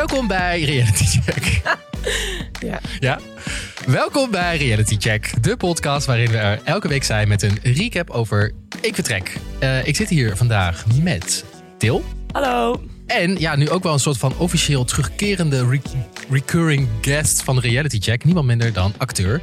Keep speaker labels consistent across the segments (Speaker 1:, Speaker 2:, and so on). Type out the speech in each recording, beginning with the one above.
Speaker 1: Welkom bij Reality Check.
Speaker 2: Ja.
Speaker 1: Ja? Welkom bij Reality Check, de podcast waarin we er elke week zijn met een recap over Ik Vertrek. Eh, ik zit hier vandaag met Til.
Speaker 2: Hallo.
Speaker 1: En ja, nu ook wel een soort van officieel terugkerende re- recurring guest van Reality Check. Niemand minder dan acteur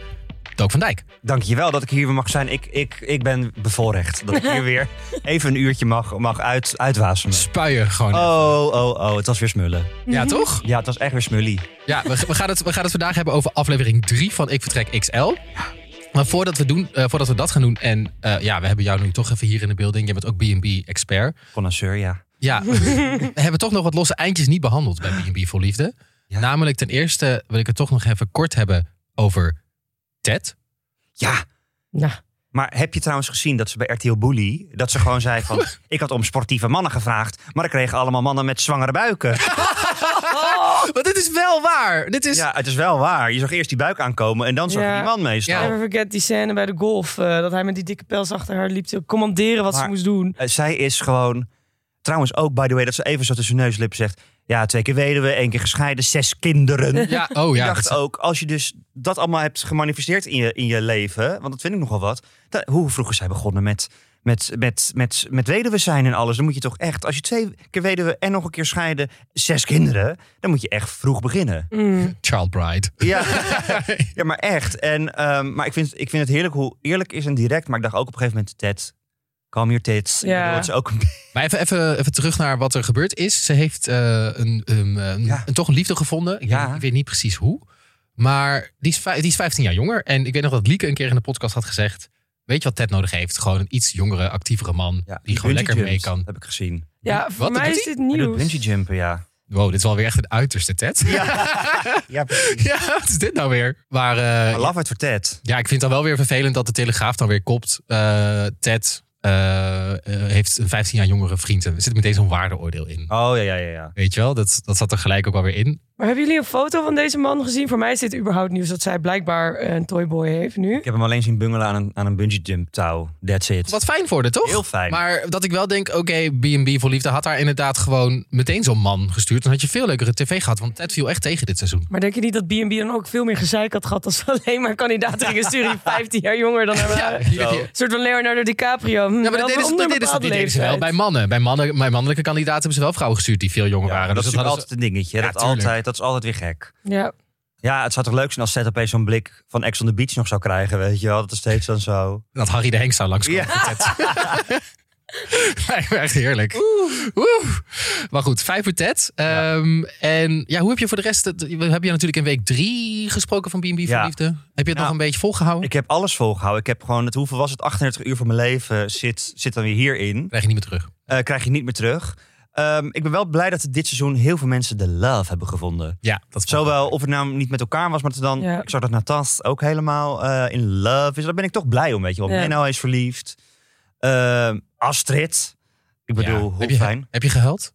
Speaker 1: Dook van Dijk.
Speaker 3: Dankjewel dat ik hier weer mag zijn. Ik, ik, ik ben bevoorrecht dat ik hier weer even een uurtje mag, mag uit, uitwasemen.
Speaker 1: Spuien gewoon.
Speaker 3: Oh, oh, oh, het was weer smullen.
Speaker 1: Ja, toch?
Speaker 3: Ja, het was echt weer smullie.
Speaker 1: Ja, we, we, gaan het, we gaan het vandaag hebben over aflevering 3 van Ik Vertrek XL. Maar voordat we, doen, eh, voordat we dat gaan doen, en eh, ja, we hebben jou nu toch even hier in de building. Je bent ook B&B-expert.
Speaker 3: Connoisseur, ja.
Speaker 1: Ja, we hebben toch nog wat losse eindjes niet behandeld bij B&B voor Liefde.
Speaker 3: Ja.
Speaker 1: Namelijk ten eerste wil ik het toch nog even kort hebben over Ted.
Speaker 3: Ja,
Speaker 2: Nou,
Speaker 3: maar heb je trouwens gezien dat ze bij RTL Bully... dat ze gewoon zei van... ik had om sportieve mannen gevraagd... maar ik kreeg allemaal mannen met zwangere buiken.
Speaker 1: Maar dit is wel waar. Dit is...
Speaker 3: Ja, het is wel waar. Je zag eerst die buik aankomen... en dan zag je
Speaker 2: Ja.
Speaker 3: die man meestal.
Speaker 1: Ja.
Speaker 2: never forget die scène bij de golf. eh, dat hij met die dikke pels achter haar liep te commanderen wat ze
Speaker 3: Maar-
Speaker 2: moest doen.
Speaker 3: Eh, zij is gewoon... Trouwens ook, by the way, dat ze even zo tussen neus en lippen zegt... ja, twee keer weduwe, één keer gescheiden, zes kinderen.
Speaker 1: Ja, oh
Speaker 3: ik
Speaker 1: ja.
Speaker 3: dacht
Speaker 1: dat-
Speaker 3: ook, als je dus dat allemaal hebt gemanifesteerd in je, in je leven... want dat vind ik nogal wat... dat- hoe vroeg is zij begonnen met, met, met, met, met weduwe zijn en alles? Dan moet je toch echt, als je twee keer weduwe en nog een keer scheiden... zes kinderen, dan moet je echt vroeg beginnen.
Speaker 2: Mm.
Speaker 1: Child Bride.
Speaker 3: Ja, ja maar echt. En, ehm, maar ik vind, ik vind het heerlijk hoe eerlijk is en direct. Maar ik dacht ook op een gegeven moment, Ted, calm your tits.
Speaker 2: Ja.
Speaker 3: bedoel, is ook een
Speaker 1: Maar even, even, even terug naar wat er gebeurd is. Ze heeft eh, een, een-
Speaker 3: Ja.
Speaker 1: een- toch een liefde gevonden. Ik,
Speaker 3: Ja.
Speaker 1: weet, ik weet niet precies hoe. Maar die is, die is 15 jaar jonger. En ik weet nog dat Lieke een keer in de podcast had gezegd... Weet je wat Ted nodig heeft? Gewoon een iets jongere, actievere man.
Speaker 3: Ja,
Speaker 1: die gewoon lekker mee kan.
Speaker 3: Heb ik gezien.
Speaker 2: Ja,
Speaker 1: Wat,
Speaker 2: voor mij is dit
Speaker 3: Hij doet
Speaker 2: nieuws.
Speaker 3: bungee jumpen, ja.
Speaker 1: Wow, dit is wel weer echt het uiterste, Ted.
Speaker 3: Ja, ja
Speaker 1: wat is dit nou weer? Maar eh,
Speaker 3: I love it voor Ted.
Speaker 1: ja, ik vind het dan wel weer vervelend dat de Telegraaf dan weer kopt. eh, Ted eh, eh, heeft een 15 jaar jongere vriend. Er zit meteen zo'n waardeoordeel in.
Speaker 3: Oh ja, ja, ja. ja.
Speaker 1: Weet je wel? Dat, dat zat er gelijk ook wel weer in.
Speaker 2: Maar hebben jullie een foto van deze man gezien? Voor mij is dit überhaupt nieuws dat zij blijkbaar een toyboy heeft nu.
Speaker 3: Ik heb hem alleen zien bungelen aan een, aan een bungee jump touw. That's it.
Speaker 1: Wat fijn voor de, toch?
Speaker 3: Heel fijn.
Speaker 1: Maar dat ik wel denk, oké, B&B voor Liefde had daar inderdaad gewoon meteen zo'n man gestuurd. Dan had je veel leukere tv gehad, want Ted viel echt tegen dit seizoen.
Speaker 2: Maar denk je niet dat B&B dan ook veel meer gezeik had gehad... als ze alleen maar kandidaten gingen sturen die 15 jaar jonger dan
Speaker 1: heb je-
Speaker 2: Een soort van Leonardo DiCaprio.
Speaker 1: Ja, maar dat deden, ze, dat deden, ze, dat deden ze wel bij mannen. Bij, mannen. bij mannelijke kandidaten hebben ze wel vrouwen gestuurd die veel jonger
Speaker 3: Ja,
Speaker 1: waren.
Speaker 3: dat is
Speaker 1: Dus hadden
Speaker 3: altijd een dingetje.
Speaker 1: Ja,
Speaker 3: dat,
Speaker 1: tuurlijk.
Speaker 3: altijd, dat is altijd weer gek.
Speaker 2: Ja.
Speaker 3: Ja, het zou toch leuk zijn als opeens zo'n blik van Ex on the Beach nog zou krijgen, weet je wel. Dat is steeds dan zo.
Speaker 1: dat Harry de Henk zou langskomen.
Speaker 3: Ja.
Speaker 1: Lijkt me echt heerlijk. Oeh. Maar goed, vijf voor Ted. Ehm, en ja, hoe heb je voor de rest... hebben je natuurlijk in week drie gesproken van B&B voor
Speaker 3: Ja.
Speaker 1: Liefde. Heb je het nog een beetje volgehouden?
Speaker 3: Ik heb alles volgehouden. Ik heb gewoon, het, hoeveel was het? 38 uur van mijn leven zit, zit dan weer hierin.
Speaker 1: Krijg je niet meer terug.
Speaker 3: Eh, krijg je niet meer terug. Ehm, ik ben wel blij dat dit seizoen heel veel mensen de love hebben gevonden.
Speaker 1: Ja, dat
Speaker 3: Zowel of het nou niet met elkaar was, maar dat dan.
Speaker 2: Ja.
Speaker 3: Ik zag dat Natas ook helemaal eh, in love is. Daar ben ik toch blij om, weet je wel.
Speaker 2: Ja.
Speaker 3: Menno is verliefd. Ehm, Astrid. Ik bedoel,
Speaker 1: Ja.
Speaker 3: hoe
Speaker 1: heb, je,
Speaker 3: fijn.
Speaker 1: heb je gehuild?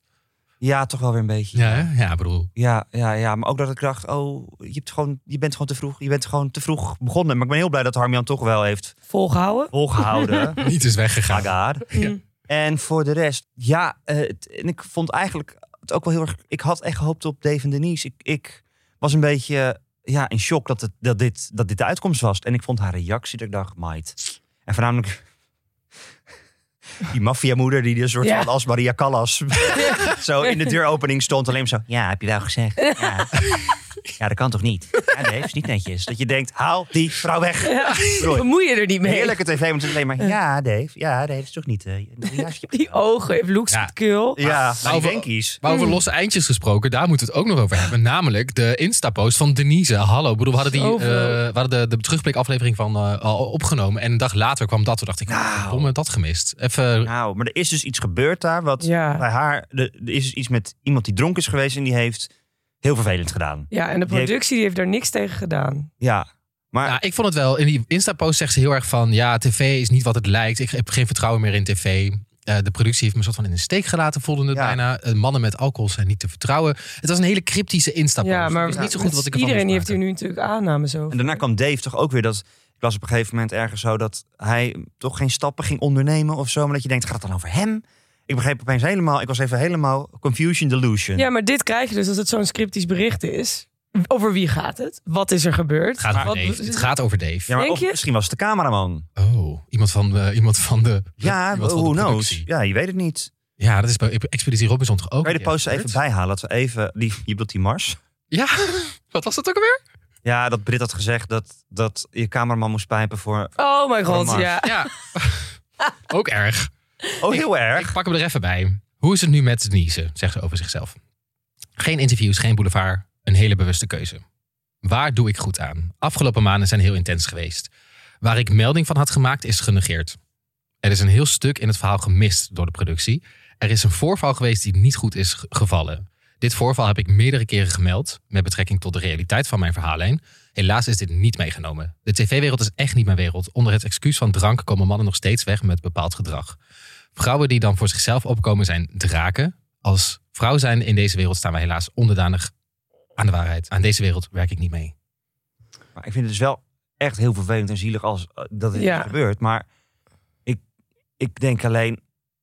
Speaker 3: Ja, toch wel weer een beetje.
Speaker 1: Ja, hè? ja, ik bedoel.
Speaker 3: Ja, ja, ja, maar ook dat ik dacht, oh, je, hebt gewoon, je bent gewoon te vroeg. Je bent gewoon te vroeg begonnen. Maar ik ben heel blij dat Harmian toch wel heeft
Speaker 2: Volgehouden.
Speaker 3: volgehouden.
Speaker 1: Niet is weggegaan. Ja.
Speaker 3: En voor de rest, ja, eh, het- en ik vond eigenlijk het ook wel heel erg. Ik had echt gehoopt op Dave en Denise. Ik, ik was een beetje ja, in shock dat, het, dat, dit, dat dit de uitkomst was. En ik vond haar reactie, dat ik dacht, might. En voornamelijk die maffiamoeder die een soort
Speaker 2: Ja.
Speaker 3: van als Maria Callas zo in de deuropening stond. Alleen maar zo, ja, heb je wel gezegd. Ja. Ja, dat kan toch niet? Ja, nee, is niet netjes. Dat je denkt, haal die vrouw weg. Roy.
Speaker 2: Bemoei je er niet mee.
Speaker 3: Heerlijke tv, maar het is alleen maar, ja Dave, ja Dave, dat is toch niet... eh, ja,
Speaker 2: Die ogen, heeft Loeks
Speaker 1: Ja.
Speaker 2: het keel.
Speaker 3: Ja,
Speaker 1: Nou,
Speaker 3: wenkies.
Speaker 1: Maar over losse eindjes gesproken, daar moeten we het ook nog over hebben. Namelijk de Insta-post van Denise. Hallo, ik bedoel, we hadden, die, eh, we hadden de, de terugblikaflevering van eh, al opgenomen. En een dag later kwam dat. Toen dacht ik,
Speaker 3: Nou.
Speaker 1: waarom heb ik dat gemist? Even,
Speaker 3: Nou, maar er is dus iets gebeurd daar. Wat
Speaker 2: Ja.
Speaker 3: bij haar. Er, er is dus iets met iemand die dronken is geweest en die heeft heel vervelend gedaan.
Speaker 2: Ja, en de
Speaker 3: Die heeft-
Speaker 2: productie die heeft daar niks tegen gedaan.
Speaker 3: Ja. Maar
Speaker 1: ja, ik vond het wel. In die Insta-post zegt ze heel erg van, ja, tv is niet wat het lijkt. Ik heb geen vertrouwen meer in tv. Eh, de productie heeft me soort van in de steek gelaten, voelde het
Speaker 3: Ja.
Speaker 1: bijna. Eh, mannen met alcohol zijn niet te vertrouwen. Het was een hele cryptische Insta-post.
Speaker 2: Ja, maar
Speaker 1: ik wist niet zo goed wat ik ervan
Speaker 2: iedereen heeft hier nu natuurlijk aannames over.
Speaker 3: en daarna kwam Dave toch ook weer dat. Ik las op een gegeven moment ergens zo dat hij toch geen stappen ging ondernemen of zo. Maar dat je denkt, gaat het dan over hem? Ik begreep opeens helemaal, ik was even helemaal confusion delusion.
Speaker 2: Ja, maar dit krijg je dus als het zo'n scriptisch bericht is. Over wie gaat het? Wat is er gebeurd?
Speaker 1: Het gaat, over
Speaker 2: Wat-
Speaker 1: Dave. het gaat over Dave.
Speaker 3: Ja, maar
Speaker 2: Denk
Speaker 3: of
Speaker 2: je?
Speaker 3: misschien was het de cameraman.
Speaker 1: Oh, iemand van de, iemand van de,
Speaker 3: Ja,
Speaker 1: iemand van
Speaker 3: who
Speaker 1: de
Speaker 3: knows?
Speaker 1: productie.
Speaker 3: Ja, je weet het niet.
Speaker 1: Ja, dat is bij Expeditie Robinson toch ook.
Speaker 3: Kan je de poster even bijhalen? Dat we even, die, je bedoelt die Mars?
Speaker 1: Ja, wat was dat ook alweer?
Speaker 3: Ja, dat Brit had gezegd dat, dat je cameraman moest pijpen voor...
Speaker 2: Oh mijn god,
Speaker 3: Mars.
Speaker 2: ja.
Speaker 1: Ja, ook erg.
Speaker 3: Oh, heel erg.
Speaker 1: Ik pak hem er even bij. Hoe is het nu met Denise, zegt ze over zichzelf. Geen interviews, geen boulevard. Een hele bewuste keuze. Waar doe ik goed aan? Afgelopen maanden zijn heel intens geweest. Waar ik melding van had gemaakt is genegeerd. Er is een heel stuk in het verhaal gemist door de productie. Er is een voorval geweest die niet goed is ge- gevallen. Dit voorval heb ik meerdere keren gemeld met betrekking tot de realiteit van mijn verhaallijn. Helaas is dit niet meegenomen. De tv-wereld is echt niet mijn wereld. Onder het excuus van drank komen mannen nog steeds weg met bepaald gedrag. Vrouwen die dan voor zichzelf opkomen zijn draken. Als vrouw zijn in deze wereld staan wij helaas onderdanig aan de waarheid. Aan deze wereld werk ik niet mee.
Speaker 3: Maar ik vind het dus wel echt heel vervelend en zielig als eh, dat het
Speaker 2: Ja.
Speaker 3: gebeurt. Maar ik, ik denk alleen...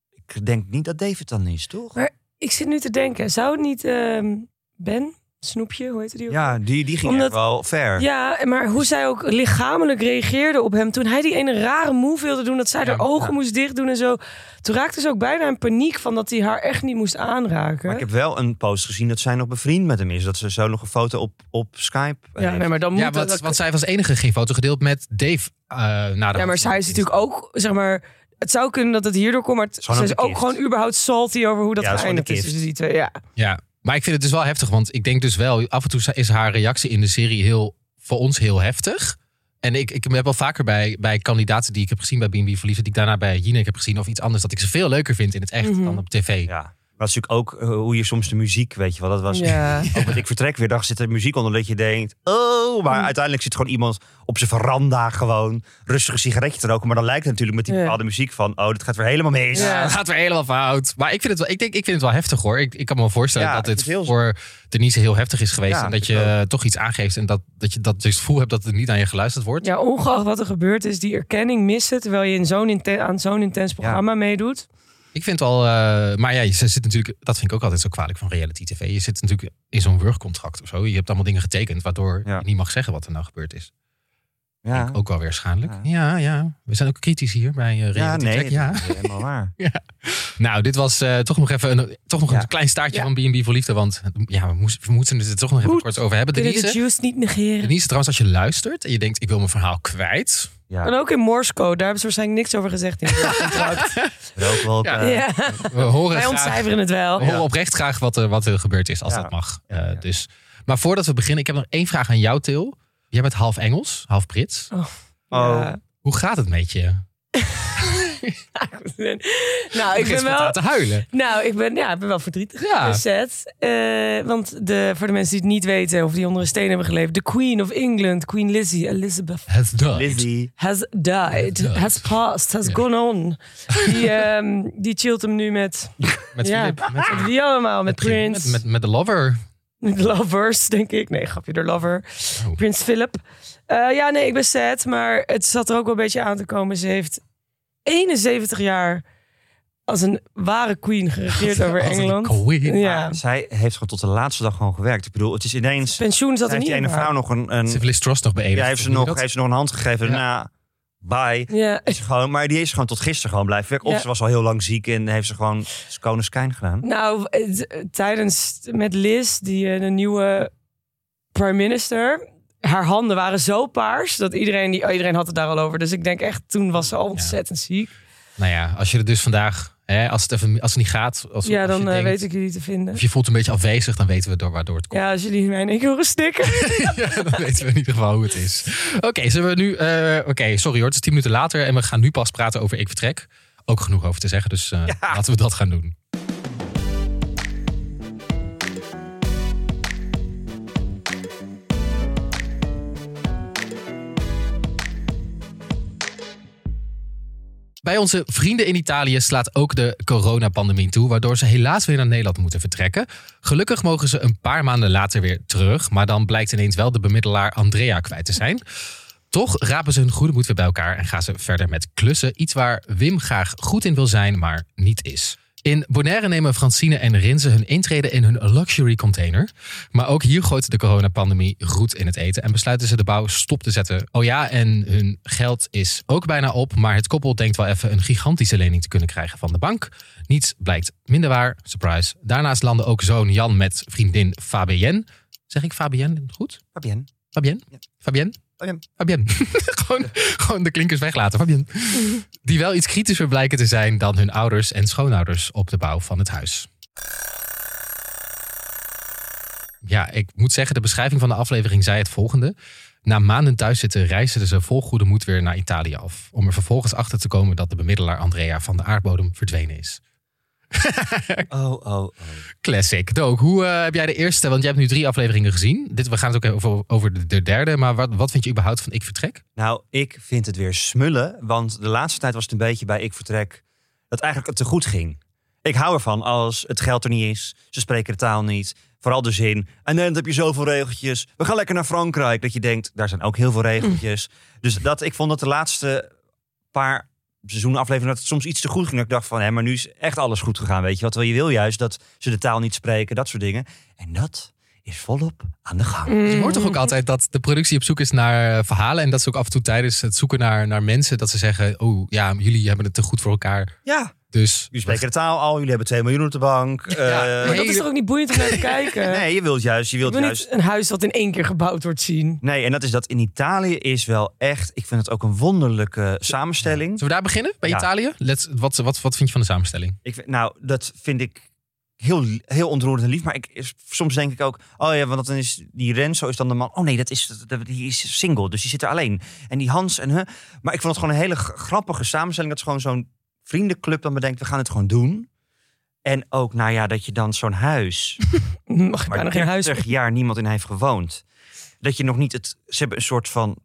Speaker 3: Ik denk niet dat David dan is, toch?
Speaker 2: Maar Ik zit nu te denken, zou het niet ehm, Ben, Snoepje, hoe heette die ook?
Speaker 3: Ja, die, die ging
Speaker 2: Omdat-
Speaker 3: echt wel ver.
Speaker 2: Ja, maar hoe zij ook lichamelijk reageerde op hem toen hij die ene rare move wilde doen, dat zij
Speaker 1: Ja,
Speaker 2: haar ogen
Speaker 3: ja.
Speaker 2: moest dicht doen en zo. Toen raakte ze ook bijna in paniek van dat hij haar echt niet moest aanraken.
Speaker 3: Maar ik heb wel een post gezien dat zij nog bevriend met hem is. Dat ze zo nog een foto op, op Skype
Speaker 2: Ja,
Speaker 3: heeft.
Speaker 2: nee, maar dan moet
Speaker 1: Ja, want,
Speaker 2: dat-
Speaker 1: want zij was enige geen foto gedeeld met Dave uh, na de
Speaker 2: Ja, maar zij is natuurlijk ook, zeg maar, het zou kunnen dat het hierdoor komt, maar het- ze is ook gewoon überhaupt salty over hoe dat
Speaker 3: Ja,
Speaker 2: geëindigd is tussen die twee. Ja.
Speaker 1: Ja, maar ik vind het dus wel heftig, want ik denk dus wel, af en toe is haar reactie in de serie heel, voor ons heel heftig. En ik, ik heb wel vaker bij, bij kandidaten die ik heb gezien bij B&B Verliefd, die ik daarna bij Jinek heb gezien of iets anders, dat ik ze veel leuker vind in het echt
Speaker 2: Mhm.
Speaker 1: dan op tv.
Speaker 3: Ja. Maar dat is natuurlijk ook eh, hoe je soms de muziek, weet je wel. Dat was
Speaker 2: Ja.
Speaker 3: ook met Ik Vertrek weer, dag zit er muziek onder dat je denkt... Oh, maar
Speaker 2: Mm.
Speaker 3: uiteindelijk zit gewoon iemand op zijn veranda gewoon rustig een sigaretje te roken. Maar dan lijkt het natuurlijk met die
Speaker 2: Ja.
Speaker 3: bepaalde muziek van... Oh, dit gaat weer helemaal mis.
Speaker 2: Ja.
Speaker 1: Het gaat weer helemaal fout. Maar ik vind het wel, ik denk, ik vind het wel heftig hoor. Ik, ik kan me wel voorstellen
Speaker 3: Ja,
Speaker 1: dat dit
Speaker 3: heel-
Speaker 1: voor Denise heel heftig is geweest.
Speaker 3: Ja,
Speaker 1: en dat je
Speaker 3: ook.
Speaker 1: toch iets aangeeft en dat, dat je dat dus het gevoel hebt dat er niet aan je geluisterd wordt.
Speaker 2: ja, ongeacht wat er gebeurt is, die erkenning missen terwijl je in zo'n inten- aan zo'n intens programma meedoet.
Speaker 1: Ik vind wel, eh, maar ja, je zit natuurlijk, dat vind ik ook altijd zo kwalijk van reality tv. Je zit natuurlijk in zo'n workcontract of zo. Je hebt allemaal dingen getekend waardoor
Speaker 3: Ja.
Speaker 1: je niet mag zeggen wat er nou gebeurd is.
Speaker 3: Ja,
Speaker 1: ook wel weer schadelijk.
Speaker 3: Ja.
Speaker 1: Ja, ja. We zijn ook kritisch hier bij eh,
Speaker 3: ja
Speaker 1: reality
Speaker 3: nee,
Speaker 1: check. Ja.
Speaker 3: dat is helemaal waar.
Speaker 1: Nou, dit was eh, toch nog even een, toch nog
Speaker 3: Ja.
Speaker 1: een klein staartje
Speaker 2: Ja.
Speaker 1: van B&B voor Liefde. Want ja, we, moesten, we moeten het er toch nog even
Speaker 2: Goed.
Speaker 1: kort over hebben.
Speaker 2: Kunnen de
Speaker 1: Denise,
Speaker 2: juice niet negeren.
Speaker 1: Denise, trouwens, als je luistert en je denkt, ik wil mijn verhaal kwijt.
Speaker 3: Ja,
Speaker 2: En ook in Morse code, daar hebben ze waarschijnlijk niks over gezegd in het contract.
Speaker 1: Ja.
Speaker 2: ja.
Speaker 1: We horen
Speaker 2: Wij
Speaker 1: graag,
Speaker 2: ontcijferen het wel.
Speaker 1: we horen oprecht graag wat er, wat er gebeurd is, als
Speaker 3: Ja.
Speaker 1: dat mag.
Speaker 3: Ja, ja.
Speaker 1: Eh, dus. Maar voordat we beginnen, ik heb nog één vraag aan jou, Til. Jij bent half Engels, half Brits.
Speaker 3: Oh.
Speaker 2: Ja.
Speaker 1: Hoe gaat het met je?
Speaker 2: nou, ik ben wel...
Speaker 1: te huilen.
Speaker 2: Nou, ik ben, ja, ik ben wel verdrietig.
Speaker 1: Ja.
Speaker 2: Bezet. Eh, want de, voor de mensen die het niet weten of die onder een steen hebben geleefd. De Queen of England, Queen Lizzie, Elizabeth,
Speaker 1: Het died.
Speaker 3: Lizzie.
Speaker 2: has died, has passed, has gone on. Die, ehm, die chillt hem nu met,
Speaker 1: Met
Speaker 2: Ja.
Speaker 1: Philip. Met,
Speaker 2: met wie allemaal? Met
Speaker 1: met,
Speaker 2: Prins,
Speaker 1: met, met de lover.
Speaker 2: lovers, denk ik. Nee, grapje, de lover.
Speaker 1: Oh.
Speaker 2: Prins Philip. Eh, ja, nee, ik ben sad, maar het zat er ook wel een beetje aan te komen. Ze heeft 71 jaar als een ware queen geregeerd over Engeland.
Speaker 1: queen.
Speaker 2: Ja,
Speaker 3: Zij heeft gewoon tot de laatste dag gewoon gewerkt. Ik bedoel, het is ineens...
Speaker 2: pensioen zat er
Speaker 3: heeft
Speaker 2: niet
Speaker 3: die
Speaker 2: in.
Speaker 3: ene vrouw nog een... een
Speaker 1: Ze heeft Liz Truss nog beëdigd.
Speaker 3: ja, heeft ze, nog, heeft ze nog een hand gegeven.
Speaker 1: Ja.
Speaker 3: Daarna, bye.
Speaker 2: Ja,
Speaker 3: Is gewoon, maar die is gewoon tot gisteren gewoon blijven werken. Of
Speaker 2: Ja.
Speaker 3: ze was al heel lang ziek en heeft ze gewoon Koningskijn gedaan.
Speaker 2: nou, tijdens met Liz, die eh, de nieuwe prime minister, haar handen waren zo paars dat iedereen die oh, iedereen had het daar al over. Dus ik denk echt, toen was ze al ontzettend ziek.
Speaker 1: Nou ja, als je er dus vandaag, hè, als, het even, als het niet gaat, als,
Speaker 2: Ja,
Speaker 1: als
Speaker 2: dan eh,
Speaker 1: denkt,
Speaker 2: weet ik jullie te vinden.
Speaker 1: Of je voelt een beetje afwezig, dan weten we door waardoor het komt.
Speaker 2: Ja, als jullie mij in één keer horen stikken.
Speaker 1: Ja, dan weten we in ieder geval hoe het is. Oké, zullen we nu. eh, Oké, sorry hoor, het is tien minuten later en we gaan nu pas praten over Ik Vertrek. Ook genoeg over te zeggen, dus eh, laten we dat gaan doen. Bij onze vrienden in Italië slaat ook de coronapandemie toe, waardoor ze helaas weer naar Nederland moeten vertrekken. Gelukkig mogen ze een paar maanden later weer terug, maar dan blijkt ineens wel de bemiddelaar Andrea kwijt te zijn. Toch rapen ze hun goede moed weer bij elkaar en gaan ze verder met klussen. Iets waar Wim graag goed in wil zijn, maar niet is. In Bonaire nemen Francine en Rinze hun intrede in hun luxury container. Maar ook hier gooit de coronapandemie roet in het eten en besluiten ze de bouw stop te zetten. Oh ja, en hun geld is ook bijna op, maar het koppel denkt wel even een gigantische lening te kunnen krijgen van de bank. Niets blijkt minder waar, surprise. Daarnaast landen ook zoon Jan met vriendin Fabienne. Zeg ik Fabienne goed?
Speaker 3: Fabienne.
Speaker 1: Fabienne?
Speaker 3: Ja.
Speaker 1: Fabienne?
Speaker 3: Fabienne.
Speaker 1: gewoon, de klinkers weglaten. Fabienne. Die wel iets kritischer blijken te zijn dan hun ouders en schoonouders op de bouw van het huis. Ja, ik moet zeggen, de beschrijving van de aflevering zei het volgende. Na maanden thuiszitten reisden ze vol goede moed weer naar Italië af. Om er vervolgens achter te komen dat de bemiddelaar Andrea van de aardbodem verdwenen is.
Speaker 3: Oh, oh, oh.
Speaker 1: Classic. Dook, hoe eh, heb jij de eerste, want jij hebt nu drie afleveringen gezien. Dit, we gaan het ook over, over de, de derde. Maar wat, wat vind je überhaupt van Ik Vertrek?
Speaker 3: Nou, ik vind het weer smullen. Want de laatste tijd was het een beetje bij Ik Vertrek dat eigenlijk het te goed ging. Ik hou ervan als het geld er niet is. Ze spreken de taal niet. Vooral de zin. En dan heb je zoveel regeltjes. We gaan lekker naar Frankrijk. Dat je denkt, daar zijn ook heel veel regeltjes. Dus dat, ik vond dat de laatste paar seizoenen afleveringen... dat het soms iets te goed ging. Dat ik dacht van, hé, maar nu is echt alles goed gegaan. Weet je wat? Terwijl je wil juist dat ze de taal niet spreken. Dat soort dingen. En dat is volop aan de gang.
Speaker 1: Je hoort toch ook altijd dat de productie op zoek is naar eh, verhalen. En dat ze ook af en toe tijdens het zoeken naar, naar mensen... dat ze zeggen, oh ja, jullie hebben het te goed voor elkaar.
Speaker 3: Ja,
Speaker 1: Dus
Speaker 3: jullie spreken de taal al. Jullie hebben 2 miljoen op de bank. Eh,
Speaker 2: Maar dat is toch ook niet boeiend om naar te kijken?
Speaker 3: nee, je wilt juist... Je wilt
Speaker 2: wil
Speaker 3: juist
Speaker 2: niet een huis dat in één keer gebouwd wordt zien.
Speaker 3: Nee, en dat is dat in Italië is wel echt. Ik vind het ook een wonderlijke samenstelling.
Speaker 1: zullen we daar beginnen, bij
Speaker 3: Ja.
Speaker 1: Italië? Let's, wat, wat, wat vind je van de samenstelling?
Speaker 3: Ik, vind- nou, dat vind ik heel, heel ontroerend en lief. Maar ik, soms denk ik ook, oh ja, want dan is die Renzo is dan de man. Oh nee, dat is, dat- die is single, dus die zit er alleen. En die Hans en huh. Maar ik vond het gewoon een hele grappige samenstelling. Dat is gewoon zo'n vriendenclub dan bedenkt, we gaan het gewoon doen. En ook, nou ja, dat je dan zo'n huis
Speaker 2: Mag ik bijna geen huis
Speaker 3: 30 jaar niemand in heeft gewoond. Dat je nog niet het. Ze hebben een soort van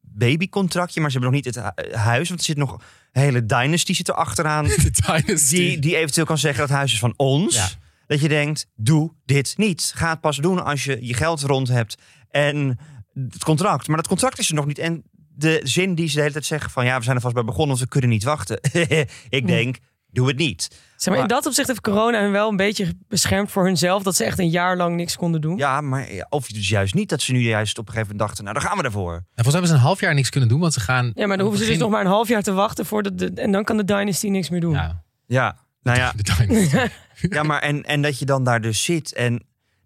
Speaker 3: babycontractje, maar ze hebben nog niet het hu- huis. Want er zit nog een hele dynasty zit er achteraan. Die, die eventueel kan zeggen dat het huis is van ons.
Speaker 1: Ja.
Speaker 3: Dat je denkt, doe dit niet. Ga het pas doen als je je geld rond hebt. En het contract. Maar dat contract is er nog niet. En de zin die ze de hele tijd zeggen van... ja, we zijn er vast bij begonnen, want we kunnen niet wachten. Ik denk, doe het niet.
Speaker 2: Zeg maar, in dat opzicht heeft corona hen wel een beetje beschermd voor hunzelf. Dat ze echt een jaar lang niks konden doen.
Speaker 3: Ja, maar of dus juist niet. Dat ze nu juist op een gegeven moment dachten... nou, dan gaan we ervoor.
Speaker 1: En volgens mij hebben ze een half jaar niks kunnen doen, want ze gaan...
Speaker 2: Ja, maar dan hoeven ze dus nog maar een half jaar te wachten. Voordat de, en dan kan de Dynasty niks meer doen.
Speaker 1: Ja,
Speaker 3: Ja, nou ja, ja maar en, en dat je dan daar dus zit en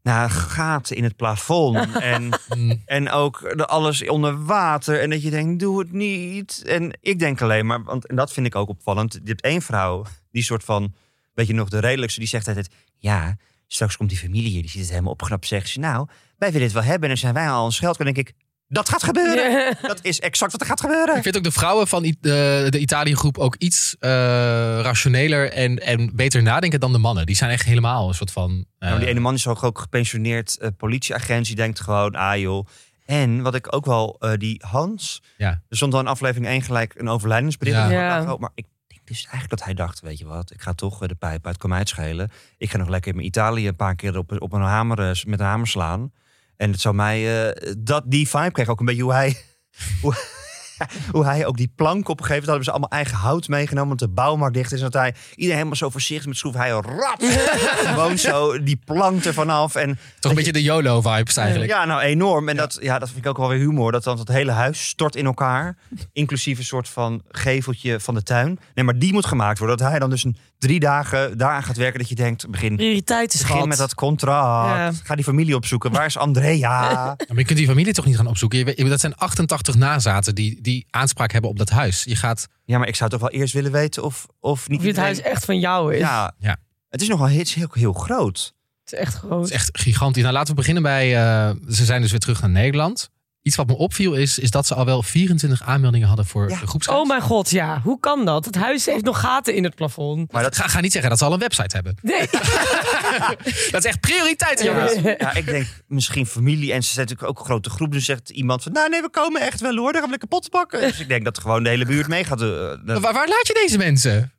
Speaker 3: nou, gaten in het plafond. En, en ook alles onder water. En dat je denkt, doe het niet. En ik denk alleen maar, want en dat vind ik ook opvallend, je hebt één vrouw, die soort van, weet je nog, de redelijkste, die zegt altijd, ja, straks komt die familie hier, die ziet het helemaal opgeknapt, zegt ze, nou, wij willen het wel hebben en zijn wij al ons geld, dan denk ik, dat gaat gebeuren. Dat is exact wat er gaat gebeuren.
Speaker 1: Ik vind ook de vrouwen van I- de, de Italië-groep ook iets eh, rationeler en, en beter nadenken dan de mannen. Die zijn echt helemaal een soort van... eh,
Speaker 3: maar die ene man is ook, ook gepensioneerd eh, politieagent. Die denkt gewoon, ah joh. En wat ik ook wel, eh, die Hans.
Speaker 1: Ja.
Speaker 3: Er stond al in aflevering 1 gelijk een overlijdensbericht.
Speaker 1: Ja.
Speaker 3: Ik
Speaker 2: Ja.
Speaker 3: dacht, oh, maar ik denk dus eigenlijk dat hij dacht, weet je wat. Ik ga toch de pijp uit, kan mij het schelen. Ik ga nog lekker in mijn Italië een paar keer op, op een hamer, met een hamer slaan. En het zou mij, eh, dat, die vibe kreeg ook een beetje hoe hij... hoe hij ook die plank op een gegeven moment hadden ze allemaal eigen hout meegenomen, want de bouwmarkt dicht is. En dat hij iedereen helemaal zo voorzichtig met schroef, hij rat, gewoon zo die plank er vanaf. En
Speaker 1: toch een beetje de YOLO-vibes eigenlijk.
Speaker 3: ja, nou enorm. En Dat, ja, dat vind ik ook wel weer humor. Dat dan het hele huis stort in elkaar. Inclusief een soort van geveltje van de tuin. Nee, maar die moet gemaakt worden. Dat hij dan dus een drie dagen daaraan gaat werken. Dat je denkt, begin,
Speaker 2: Prioriteiten,
Speaker 3: begin
Speaker 2: schat.
Speaker 3: met dat contract.
Speaker 2: Ja.
Speaker 3: Ga die familie opzoeken. Waar is Andrea?
Speaker 1: Ja, Maar je kunt die familie toch niet gaan opzoeken? Dat zijn 88 nazaten die, die aanspraak hebben op dat huis. Je gaat...
Speaker 3: ja, maar ik zou toch wel eerst willen weten of, of niet
Speaker 2: Of het huis echt van jou is.
Speaker 3: Ja,
Speaker 1: Ja.
Speaker 3: het is nogal het is heel, heel groot.
Speaker 2: Het is echt
Speaker 1: Het
Speaker 2: groot.
Speaker 1: is echt gigantisch. Nou, laten we beginnen bij... eh, ze zijn dus weer terug naar Nederland. Iets wat me opviel is, is dat ze al wel 24 aanmeldingen hadden voor
Speaker 3: Ja.
Speaker 2: Oh mijn god, ja. Hoe kan dat? Het huis heeft nog gaten in het plafond.
Speaker 3: Maar dat,
Speaker 1: Ga, ga niet zeggen dat ze al een website hebben.
Speaker 2: Nee.
Speaker 1: Dat is echt prioriteit,
Speaker 2: Ja.
Speaker 1: jongens.
Speaker 3: ja, ik denk misschien familie. En ze zijn natuurlijk ook een grote groep. Dus zegt iemand van, nou nee, we komen echt wel hoor. Dan gaan we lekker pot bakken. Dus ik denk dat gewoon de hele buurt mee gaat. eh,
Speaker 1: Waar, waar laat je deze mensen?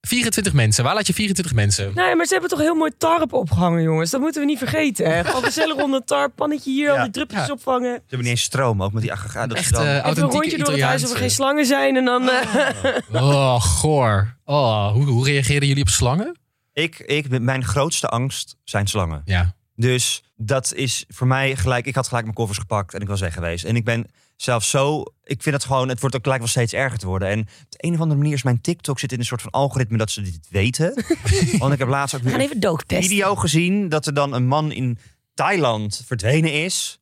Speaker 1: 24 mensen. Waar laat je 24 mensen?
Speaker 2: Nee, maar ze hebben toch heel mooi tarp opgehangen, jongens. Dat moeten we niet vergeten. Hè? Gewoon gezellig onder tarp, pannetje hier,
Speaker 3: Ja.
Speaker 2: al die drupjes
Speaker 1: Ja.
Speaker 2: opvangen.
Speaker 3: Ze hebben niet eens stroom, ook met die ze
Speaker 1: Echt eh,
Speaker 2: Even een rondje door het huis of er geen slangen zijn. En dan... eh,
Speaker 1: Oh, goor. Oh, hoe, hoe reageerden jullie op slangen?
Speaker 3: ik, ik, mijn grootste angst zijn slangen.
Speaker 1: Ja.
Speaker 3: Dus dat is voor mij gelijk. Ik had gelijk mijn koffers gepakt en ik was weg geweest. En ik ben zelf zo. Ik vind het gewoon. Het wordt ook gelijk wel steeds erger te worden. En op de een of andere manier is mijn TikTok zit in een soort van algoritme dat ze dit weten. Want ik heb laatst ook weer een video gezien dat er dan een man in Thailand verdwenen is.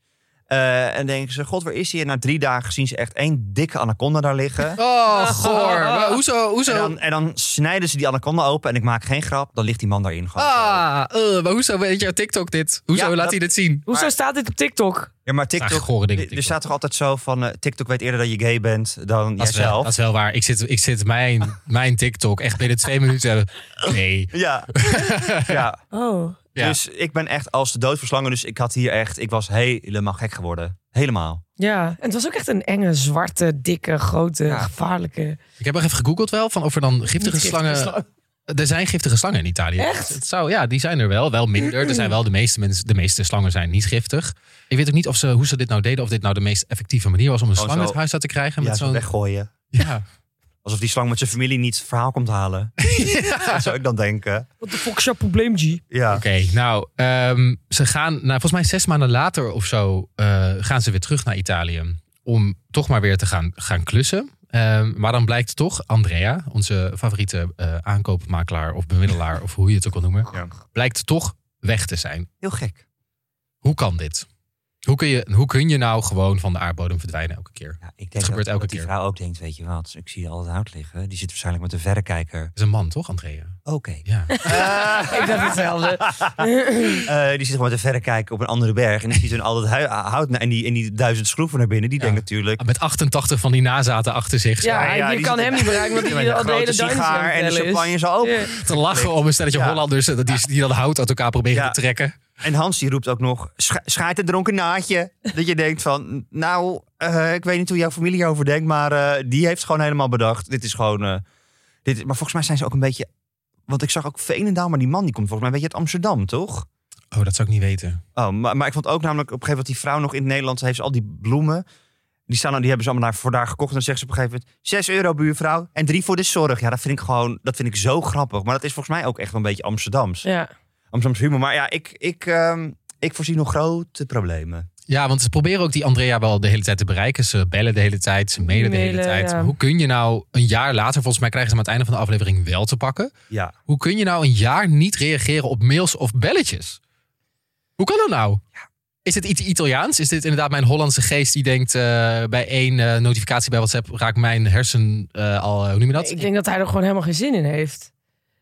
Speaker 3: Eh, en denken ze, god, waar is hij? En na drie dagen zien ze echt één dikke anaconda daar liggen.
Speaker 1: Oh, goor. Maar hoezo? hoezo?
Speaker 3: En dan, en dan snijden ze die anaconda open en ik maak geen grap, dan ligt die man daarin gewoon. zo.
Speaker 1: Ah, eh, maar hoezo weet jouw TikTok dit? Hoezo
Speaker 3: Ja,
Speaker 1: laat
Speaker 3: dat-
Speaker 1: hij dit zien?
Speaker 2: Hoezo
Speaker 3: Maar-
Speaker 2: staat dit op TikTok?
Speaker 3: Ja, maar TikTok, er staat toch altijd zo van, eh, TikTok weet eerder dat je gay bent dan
Speaker 1: Dat is, wel,
Speaker 3: jijzelf.
Speaker 1: dat is wel waar. Ik zit, ik zit mijn, mijn TikTok echt binnen twee minuten. Nee.
Speaker 3: Ja. ja.
Speaker 2: Oh.
Speaker 1: Ja.
Speaker 3: Dus ik ben echt als de dood verslangen. Dus ik had hier echt, ik was helemaal gek geworden. Helemaal.
Speaker 2: Ja, en het was ook echt een enge, zwarte, dikke, grote,
Speaker 3: Ja.
Speaker 2: gevaarlijke...
Speaker 1: Ik heb nog even gegoogeld wel van of er dan giftige slangen...
Speaker 2: slang.
Speaker 1: Er zijn giftige slangen in Italië.
Speaker 2: Echt?
Speaker 1: Het zou, ja, die zijn er wel. Wel minder. Er zijn wel de meeste, mensen, de meeste slangen zijn niet giftig. Ik weet ook niet of ze, hoe ze dit nou deden. Of dit nou de meest effectieve manier was om een
Speaker 3: Gewoon
Speaker 1: slang
Speaker 3: zo-
Speaker 1: uit huis uit te krijgen.
Speaker 3: Ja,
Speaker 1: Met
Speaker 3: zo
Speaker 1: zo'n,
Speaker 3: weggooien.
Speaker 1: ja.
Speaker 3: Alsof die slang met zijn familie niet het verhaal komt halen. Dat zou ik dan denken.
Speaker 2: Wat de fuck is jouw probleem, G?
Speaker 3: Ja.
Speaker 1: Oké, nou, ehm, ze gaan, nou, volgens mij zes maanden later of zo, eh, gaan ze weer terug naar Italië. Om toch maar weer te gaan, gaan klussen. Ehm, maar dan blijkt toch Andrea, onze favoriete eh, aankoopmakelaar of bemiddelaar, of hoe je het ook wil noemen,
Speaker 3: Ja.
Speaker 1: blijkt toch weg te zijn.
Speaker 3: Heel gek.
Speaker 1: Hoe kan dit? Hoe kun, je, hoe kun je nou gewoon van de aardbodem verdwijnen elke keer?
Speaker 3: Ja, ik denk
Speaker 1: gebeurt
Speaker 3: dat,
Speaker 1: elke
Speaker 3: dat die
Speaker 1: keer.
Speaker 3: vrouw ook denkt, weet je wat, ik zie al het hout liggen. Die zit waarschijnlijk met een verrekijker.
Speaker 1: Dat is een man, toch, Andrea?
Speaker 3: Oké.
Speaker 1: Ja.
Speaker 2: Ik dacht hetzelfde.
Speaker 3: Eh, die zit gewoon met een verrekijker op een andere berg. En die ziet hun al dat hu- hout en die, en die duizend schroeven naar binnen. Die
Speaker 1: Ja.
Speaker 3: denkt natuurlijk...
Speaker 1: Met 88 van die nazaten achter zich.
Speaker 2: Ja,
Speaker 3: Ja, ja,
Speaker 2: je
Speaker 3: die
Speaker 2: kan hem niet bereiken, want
Speaker 3: een
Speaker 2: al de hele
Speaker 3: sigaar en de
Speaker 2: is.
Speaker 3: champagne zo open.
Speaker 2: Ja.
Speaker 1: te lachen om een stelletje
Speaker 3: Ja.
Speaker 1: Hollanders die, die dan hout uit elkaar proberen
Speaker 3: Ja.
Speaker 1: te trekken.
Speaker 3: En Hans die roept ook nog, "Scha- schaait een dronken naadje. Dat je denkt van, nou, eh, ik weet niet hoe jouw familie hierover denkt, maar eh, die heeft gewoon helemaal bedacht. Dit is gewoon, eh, dit, maar volgens mij zijn ze ook een beetje, want ik zag ook Veenendaal, maar die man die komt volgens mij een beetje uit Amsterdam, toch?
Speaker 1: Oh, dat zou ik niet weten.
Speaker 3: Oh, maar, maar ik vond ook namelijk op een gegeven moment die vrouw nog in Nederland heeft ze al die bloemen. Die, staan, die hebben ze allemaal daar, voor daar gekocht. En dan zegt ze op een gegeven moment: 6 euro buurvrouw en drie voor de zorg. Ja, dat vind ik gewoon, dat vind ik zo grappig. Maar dat is volgens mij ook echt wel een beetje Amsterdams.
Speaker 2: Ja.
Speaker 3: Amsterdams humor. Maar ja, ik, ik, ehm, ik voorzie nog grote problemen.
Speaker 1: Ja, want ze proberen ook die Andrea wel de hele tijd te bereiken. Ze bellen de hele tijd, ze mailen de hele tijd.
Speaker 2: ja.
Speaker 1: Hoe kun je nou een jaar later, volgens mij krijgen ze hem aan het einde van de aflevering wel te pakken.
Speaker 3: Ja.
Speaker 1: Hoe kun je nou een jaar niet reageren op mails of belletjes? Hoe kan dat nou? Is dit iets Italiaans? Is dit inderdaad mijn Hollandse geest die denkt eh, bij één eh, notificatie bij WhatsApp raakt mijn hersen eh, al, hoe noem je dat?
Speaker 2: Ik denk dat hij er gewoon helemaal geen zin in heeft.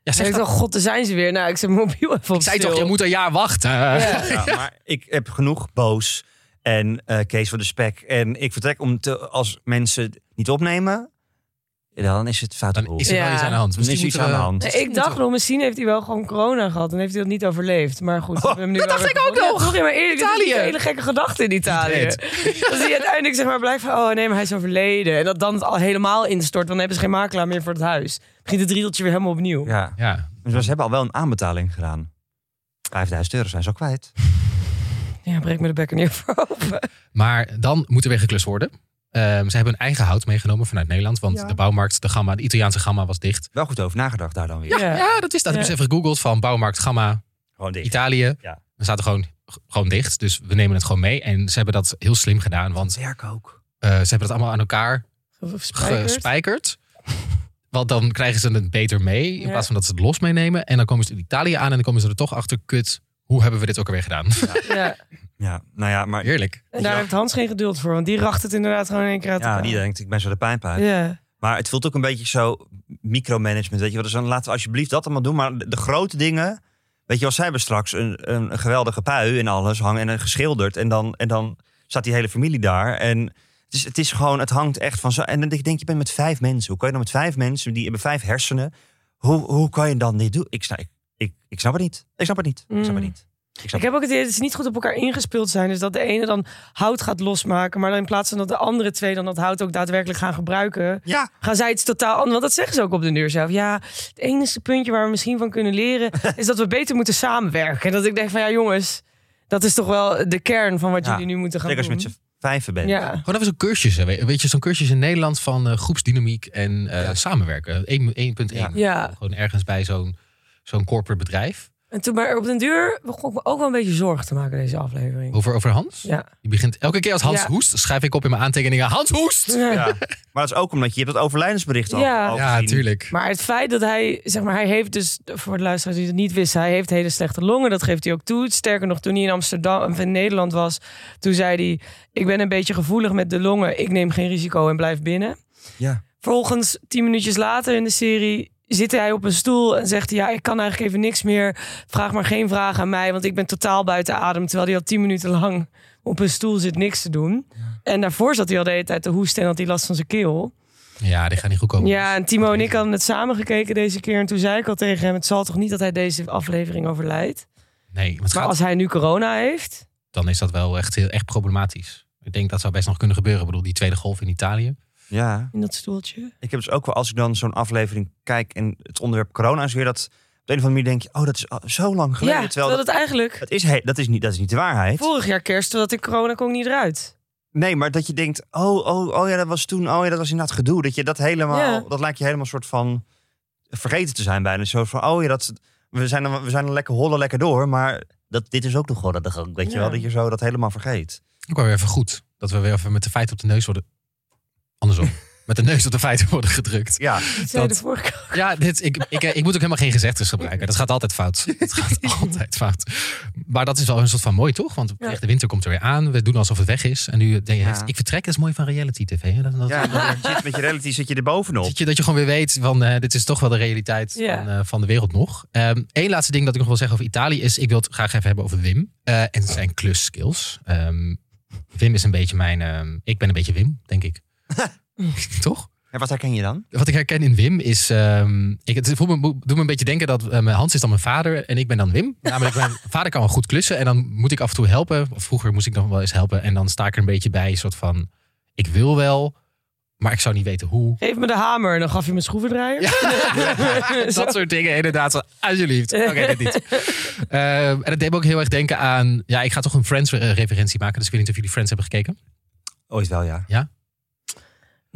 Speaker 1: Ja, zeg
Speaker 2: wel, god, daar zijn ze weer. Nou, ik zet mijn mobiel even op
Speaker 1: Ik zei
Speaker 2: stil.
Speaker 1: toch, je moet een jaar wachten.
Speaker 2: Ja.
Speaker 3: Ja, maar ik heb genoeg boos en eh, Kees van de Spek. En ik vertrek om te, als mensen niet opnemen, dan is het fout.
Speaker 1: Dan is er wel
Speaker 2: Ja.
Speaker 1: iets aan de hand.
Speaker 3: Dan is
Speaker 1: Misschien
Speaker 3: iets aan de
Speaker 1: we-
Speaker 3: hand.
Speaker 2: Nee, ik dacht nog, misschien heeft hij wel gewoon corona gehad en heeft hij dat niet overleefd. Maar goed, we hebben hem nu
Speaker 1: dat
Speaker 2: wel
Speaker 1: dacht
Speaker 2: weer
Speaker 1: ik ook
Speaker 2: gevonden.
Speaker 1: nog.
Speaker 2: Ja, toch, ja, maar eerlijk, het is
Speaker 1: Italië.
Speaker 2: een hele gekke gedachte in Italië.
Speaker 1: Niet
Speaker 2: Dat hij uiteindelijk zeg maar blijft van, oh nee, maar hij is overleden. En dat dan het al helemaal instort, want dan hebben ze geen makelaar meer voor het huis. Begint het riedeltje weer helemaal opnieuw.
Speaker 3: Ja.
Speaker 1: Ja,
Speaker 3: Dus ze hebben al wel een aanbetaling gedaan. 5000 euro zijn ze al kwijt.
Speaker 2: Ja, breek me de bekken niet voor open.
Speaker 1: Maar dan moet er weer geklust worden. Ehm, ze hebben hun eigen hout meegenomen vanuit Nederland. Want
Speaker 2: Ja.
Speaker 1: de bouwmarkt, de Gamma, de Italiaanse Gamma was dicht.
Speaker 3: Wel goed over nagedacht daar dan weer.
Speaker 2: Ja.
Speaker 1: Ja, dat is dat. Ik heb eens even gegoogeld van bouwmarkt Gamma
Speaker 3: Gewoon dicht.
Speaker 1: Italië.
Speaker 3: Ja.
Speaker 1: We zaten gewoon, gewoon dicht. Dus we nemen het gewoon mee. En ze hebben dat heel slim gedaan. Want
Speaker 3: Werk ook.
Speaker 1: eh, ze hebben dat allemaal aan elkaar
Speaker 2: Spijkerd.
Speaker 1: gespijkerd. Want dan krijgen ze het beter mee. In
Speaker 2: Ja.
Speaker 1: plaats van dat ze het los meenemen. En dan komen ze in Italië aan. En dan komen ze er toch achter. Kut, hoe hebben we dit ook alweer gedaan?
Speaker 2: Ja.
Speaker 3: Ja, nou ja, maar
Speaker 1: Heerlijk.
Speaker 2: En daar heeft Hans geen geduld voor, want die racht het inderdaad gewoon in één keer uit
Speaker 3: ja, die denkt, ik ben zo de pijn uit.
Speaker 2: Ja.
Speaker 3: Maar het voelt ook een beetje zo micromanagement. Weet je wel, dus dan laten we alsjeblieft dat allemaal doen. Maar de, de grote dingen, weet je wel, zij hebben straks een, een, geweldige pui en alles hangen en een geschilderd. En dan, en dan staat die hele familie daar. En het is, het is gewoon, het hangt echt van zo. En dan denk ik, je bent met vijf mensen. Hoe kan je dan met vijf mensen, die hebben vijf hersenen. Hoe, hoe kan je dan dit doen? Ik, snap- ik, ik, snap het niet. Ik snap het niet. Ik snap het
Speaker 2: Mm.
Speaker 3: niet. Ik
Speaker 2: heb ook het idee dat ze niet goed op elkaar ingespeeld zijn. Dus dat de ene dan hout gaat losmaken. Maar dan in plaats van dat de andere twee dan dat hout ook daadwerkelijk gaan gebruiken.
Speaker 3: Ja,
Speaker 2: Gaan zij iets totaal anders. Want dat zeggen ze ook op de deur zelf. Ja, het enige puntje waar we misschien van kunnen leren. is dat we beter moeten samenwerken. En dat ik denk van ja, jongens. Dat is toch wel de kern van wat
Speaker 3: Ja,
Speaker 2: jullie nu moeten gaan
Speaker 3: zeker als je
Speaker 2: doen.
Speaker 3: met z'n vijven bent.
Speaker 2: ja.
Speaker 1: Gewoon even zo'n cursus. Weet je, zo'n cursus in Nederland van eh, groepsdynamiek en eh,
Speaker 3: Ja.
Speaker 1: samenwerken. 1.1.
Speaker 3: Ja.
Speaker 2: ja.
Speaker 1: Gewoon ergens bij zo'n zo'n corporate bedrijf.
Speaker 2: En toen maar op den duur begon ik me ook wel een beetje zorgen te maken deze aflevering.
Speaker 1: Over, over Hans.
Speaker 2: Ja.
Speaker 1: Die begint elke keer als Hans
Speaker 2: Ja.
Speaker 1: hoest, schrijf ik op in mijn aantekeningen. Hans hoest!
Speaker 2: Ja.
Speaker 3: Ja. Maar dat is ook omdat je hebt het overlijdensbericht al,
Speaker 2: Ja.
Speaker 3: al
Speaker 1: Ja, tuurlijk.
Speaker 2: Maar het feit dat hij, zeg maar, hij heeft dus, voor de luisteraars die het niet wisten, hij heeft hele slechte longen. Dat geeft hij ook toe. Sterker nog, toen hij in Amsterdam of in Nederland was, toen zei hij: Ik ben een beetje gevoelig met de longen. Ik neem geen risico en blijf binnen.
Speaker 3: Ja.
Speaker 2: Vervolgens, tien minuutjes later in de serie, zit hij op een stoel en zegt hij: Ja, ik kan eigenlijk even niks meer. Vraag maar geen vraag aan mij, want ik ben totaal buiten adem. Terwijl hij al tien minuten lang op een stoel zit, niks te doen. En daarvoor zat hij al de hele tijd te hoesten en had hij last van zijn keel.
Speaker 1: Ja, die gaat niet goed komen.
Speaker 2: Ja, en Timo en ik hadden het samen gekeken deze keer. En toen zei ik al tegen hem: Het zal toch niet dat hij deze aflevering overlijdt.
Speaker 1: Nee,
Speaker 2: Maar
Speaker 1: gaat-
Speaker 2: als hij nu corona heeft.
Speaker 1: dan is dat wel echt, heel, echt problematisch. Ik denk dat zou best nog kunnen gebeuren. Ik bedoel, die tweede golf in Italië.
Speaker 3: Ja,
Speaker 2: in dat stoeltje.
Speaker 3: ik heb dus ook wel, als ik dan zo'n aflevering kijk en het onderwerp corona is weer, dat op de een of andere manier denk je, oh, dat is zo lang geleden.
Speaker 2: ja,
Speaker 3: terwijl dat,
Speaker 2: dat eigenlijk.
Speaker 3: dat, is, he- dat, is niet, dat is niet de waarheid.
Speaker 2: Vorig jaar kerst, toen had ik corona, kon ik niet eruit.
Speaker 3: Nee, maar dat je denkt, oh, oh, oh ja, dat was toen, oh ja, dat was inderdaad gedoe. Dat je dat helemaal,
Speaker 2: Ja.
Speaker 3: dat lijkt je helemaal een soort van vergeten te zijn bijna. Zo van, oh ja, dat, we zijn er, we zijn er lekker hollen lekker door, maar dat, dit is ook nog gewoon dat, weet je
Speaker 2: Ja.
Speaker 3: wel, dat je zo dat helemaal vergeet.
Speaker 1: Ik wou weer even goed. Dat we weer even met de feiten op de neus worden... Andersom. met de neus op de feiten worden gedrukt.
Speaker 3: Ja,
Speaker 2: Dat zei de.
Speaker 1: Ja, dit, ik, ik, ik moet ook helemaal geen gezegdes gebruiken. Dat gaat altijd fout. Het gaat altijd fout. Maar dat is wel een soort van mooi, toch? Want
Speaker 2: Ja.
Speaker 1: echt, de winter komt er weer aan. We doen alsof het weg is. En nu denk je,
Speaker 3: Ja.
Speaker 1: ik vertrek. Dat is mooi van reality tv. Hè? Dat, dat,
Speaker 3: ja zit met je reality zit je er bovenop.
Speaker 1: Dat je, dat je gewoon weer weet van eh, dit is toch wel de realiteit
Speaker 2: Ja.
Speaker 1: van, eh, van de wereld nog. Eén laatste ding dat ik nog wil zeggen over Italië is, ik wil het graag even hebben over Wim eh, en zijn klusskills. Ehm, Wim is een beetje mijn, ehm, ik ben een beetje Wim, denk ik. toch?
Speaker 3: En wat herken je dan?
Speaker 1: Wat ik herken in Wim is, ehm, ik, het voelt me, doet me een beetje denken dat eh, mijn Hans is dan mijn vader en ik ben dan Wim. Namelijk mijn vader kan wel goed klussen en dan moet ik af en toe helpen. Of vroeger moest ik nog wel eens helpen en dan sta ik er een beetje bij, een soort van, ik wil wel, maar ik zou niet weten hoe.
Speaker 2: Geef me de hamer en dan gaf je me schroevendraaier.
Speaker 1: dat soort dingen inderdaad. Zo, alsjeblieft. Oké, dit niet. Ehm, en dat deed me ook heel erg denken aan... Ja, ik ga toch een Friends-referentie maken. Dus ik weet niet of jullie Friends hebben gekeken.
Speaker 3: Ooit wel, ja.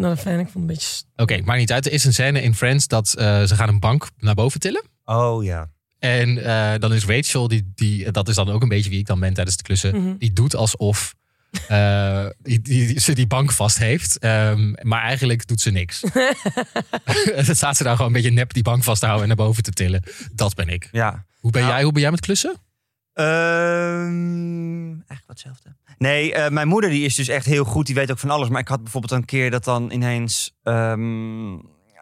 Speaker 2: Nou, dat vind ik vond het een beetje... st-
Speaker 1: Oké, maakt niet uit. Er is een scène in Friends dat eh, ze gaan een bank naar boven tillen.
Speaker 3: Oh ja.
Speaker 1: En eh, dan is Rachel, die, die, dat is dan ook een beetje wie ik dan ben tijdens de klussen.
Speaker 2: Mhm.
Speaker 1: Die doet alsof eh, die, die, ze die bank vast heeft. Ehm, maar eigenlijk doet ze niks. dan staat ze daar gewoon een beetje nep die bank vast te houden en naar boven te tillen. Dat ben ik.
Speaker 3: Ja.
Speaker 1: Hoe ben,
Speaker 3: Nou.
Speaker 1: jij, hoe ben jij met klussen?
Speaker 3: Ehm eigenlijk wat hetzelfde. Nee, eh, mijn moeder die is dus echt heel goed. Die weet ook van alles. Maar ik had bijvoorbeeld een keer dat dan ineens... ehm,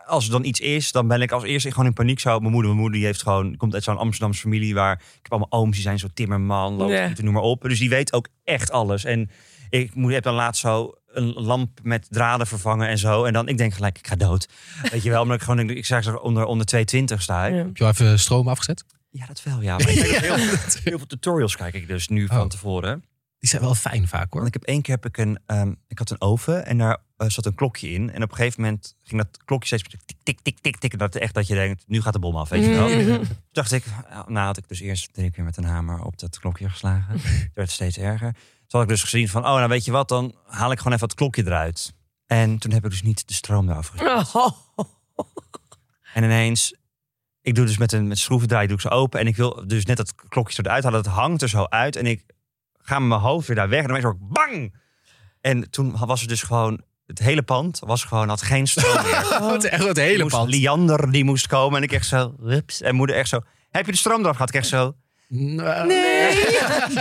Speaker 3: als er dan iets is, dan ben ik als eerste gewoon in paniek zo. Mijn moeder, mijn moeder die heeft gewoon, komt uit zo'n Amsterdamse familie waar ik heb allemaal ooms die zijn zo timmerman, loodgieter, noem maar op. Dus die weet ook echt alles. En ik moet, heb dan laatst zo een lamp met draden vervangen en zo. En dan ik denk gelijk, ik ga dood. Weet je wel, omdat ik gewoon denk, ik zag zo onder onder 220 sta. ik.
Speaker 2: Ja.
Speaker 1: Heb je al even stroom afgezet?
Speaker 3: Ja, dat wel, ja. Maar ik kijk heel, heel veel tutorials kijk ik dus nu van
Speaker 1: Oh.
Speaker 3: tevoren.
Speaker 1: Die zijn wel fijn vaak hoor.
Speaker 3: Want ik heb één keer heb ik een, ehm, ik had een oven en daar eh, zat een klokje in. En op een gegeven moment ging dat klokje steeds tik, tik, tik, tik, tik. Dat echt dat je denkt, nu gaat de bom af, weet je wel.
Speaker 2: Mhm.
Speaker 3: Toen dacht ik, nou had ik dus eerst drie keer met een hamer op dat klokje geslagen. Het werd steeds erger. Toen had ik dus gezien van, oh nou weet je wat, dan haal ik gewoon even het klokje eruit. En toen heb ik dus niet de stroom eraf gezet.
Speaker 2: Oh.
Speaker 3: En ineens, ik doe dus met een met schroevendraai doe ik ze open. En ik wil dus net dat klokje eruit halen. Dat hangt er zo uit. En ik ga met mijn hoofd weer daar weg. En dan ben ik zo bang. En toen was het dus gewoon, het hele pand was gewoon, had geen stroom meer.
Speaker 1: Het, echt het hele
Speaker 3: moest
Speaker 1: pand.
Speaker 3: Liander die moest komen. En ik echt zo. En moeder echt zo, heb je de stroom eraf gehad? Ik echt zo,
Speaker 1: Nee.